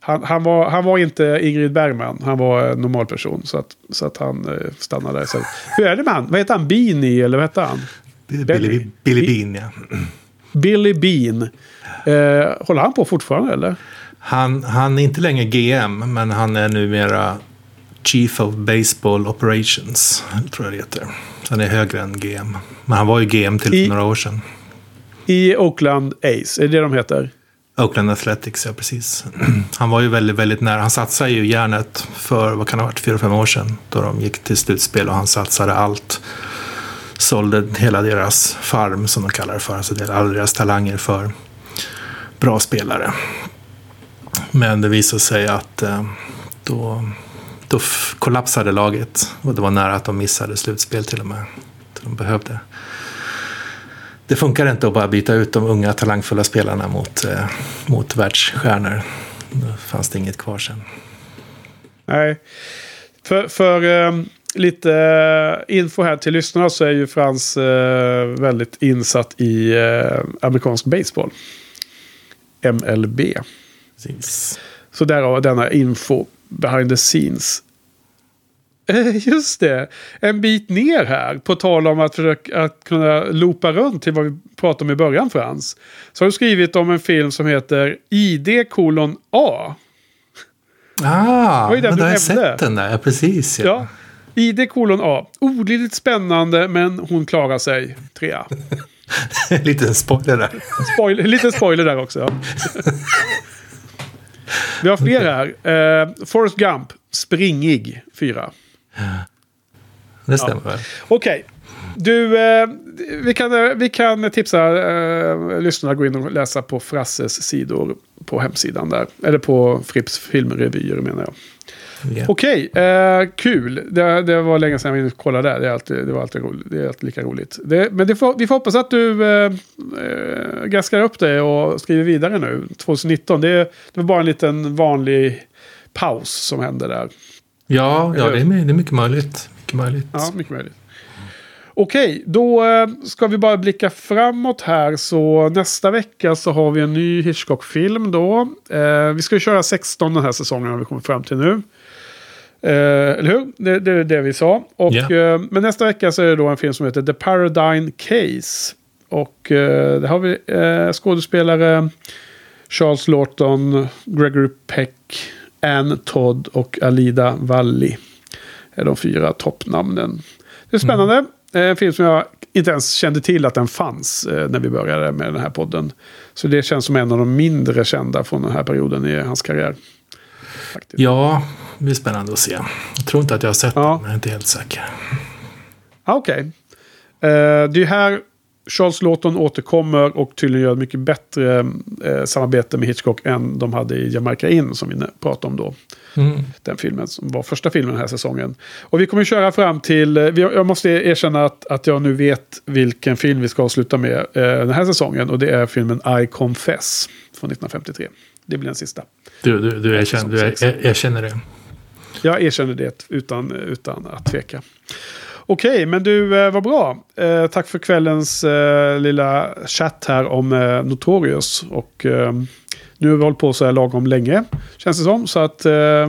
Han, han, var, han var inte Ingrid Bergman, han var en normal person. Så att, så att han eh, stannade där. Så, hur är det med han? Vad heter han? Beanie eller vad heter han?
Billy, Billy Bean, ja.
Billy Bean. Eh, håller han på fortfarande eller?
Han, han är inte längre GM, men han är numera Chief of Baseball Operations, tror jag det heter. Så han är högre än GM. Men han var ju GM till
I-
några år sedan.
I Oakland Ace, är det det de heter?
Oakland Athletics, ja precis. (clears throat) Han var ju väldigt, väldigt nära. Han satsade ju järnet för, vad kan det ha varit, fyra, fem år sedan. Då de gick till slutspel och han satsade allt. Sålde hela deras farm, som de kallar det för. Alltså alla deras talanger för bra spelare. Men det visade sig att eh, då, då kollapsade laget. Och det var nära att de missade slutspel till och med. De behövde. Det funkar inte att bara byta ut de unga talangfulla spelarna mot, eh, mot världsstjärnor. Då fanns det inget kvar sen.
Nej. För, för eh, lite eh, info här till lyssnarna så är ju Frans eh, väldigt insatt i eh, amerikansk baseball. MLB.
Precis.
Så därav denna info behind the scenes. Eh, Just det, en bit ner här. På tal om att försöka att kunna loopa runt till vad vi pratade om i början Frans. Så har du skrivit om en film som heter ID kolon A.
Ah, men
du
har jag sett den där. Precis. Ja.
Ja. ID kolon A. Olidligt spännande men hon klarar sig. Trea. (laughs)
Lite spoiler där.
Spoiler, lite spoiler där också. Ja. (laughs) Vi har fler här. Eh, Forrest Gump. Springig. Fyra.
Det stämmer väl?
Okej. Du, eh, vi, kan, eh, vi kan tipsa eh, lyssnarna att gå in och läsa på Frasses sidor på hemsidan där. Eller på Fripps filmrevyer menar jag.
Ja.
Okej, eh, kul. Det, det var länge sedan vi kollade där. Det, är alltid, det var alltid, roligt. Det är alltid lika roligt. Det, men det får, vi får hoppas att du eh, eh, gaskar upp det och skriver vidare nu. 2019. Det, det var bara en liten vanlig paus som hände där.
Ja, ja det, är, det är mycket möjligt. Mycket möjligt.
Ja, mycket möjligt. Okej, då eh, ska vi bara blicka framåt här. Så nästa vecka så har vi en ny Hitchcock-film då. Eh, vi ska ju köra 16 den här säsongen har vi kommit fram till nu. Eh, eller hur? Det, det är det vi sa. Och,
Ja.
eh, men nästa vecka så är det då en film som heter The Paradigm Case. Och eh, där har vi eh, skådespelare Charles Lawton, Gregory Peck, Ann Todd och Alida Valli. är de fyra toppnamnen. Det är spännande. Eh, En film som jag inte ens kände till att den fanns eh, när vi började med den här podden. Så det känns som en av de mindre kända från den här perioden i hans karriär. Faktiskt.
Ja, det blir spännande att se. Jag tror inte att jag har sett
Ja.
den, men jag är inte helt säker.
Ah, Okej. Eh, det är här Charles Lawton återkommer och tydligen gör ett mycket bättre eh, samarbete med Hitchcock än de hade i Jamaica In som vi pratade om då.
Mm.
Den filmen som var första filmen den här säsongen. Och vi kommer köra fram till, eh, jag måste erkänna att, att jag nu vet vilken film vi ska avsluta med eh, den här säsongen. Och det är filmen I Confess från 1953. Det blir den sista.
Du, du, du, erkänner, du er, er, erkänner det.
Jag erkänner det utan, utan att tveka. Okej, men du, eh, vad bra. Eh, tack för kvällens eh, lilla chatt här om eh, Notorious. Och eh, nu har vi hållit på så här lagom länge, känns det som. Så att eh,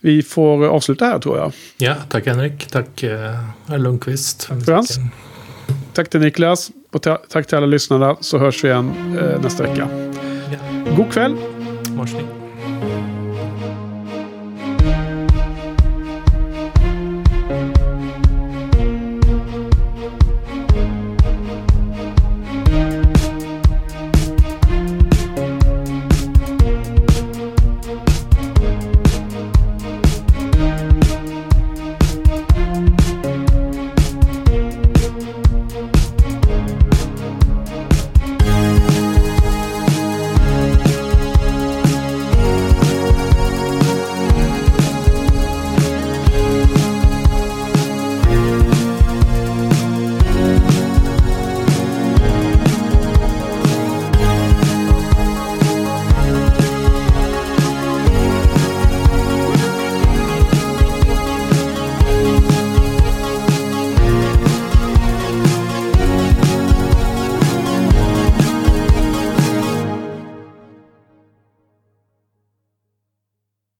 vi får avsluta här tror jag.
Ja, tack Henrik. Tack eh, Lundqvist.
Tack Frans. Tack till Niklas. Och tack till alla lyssnare. Så hörs vi igen eh, nästa vecka. Ja. God kväll.
Morsning.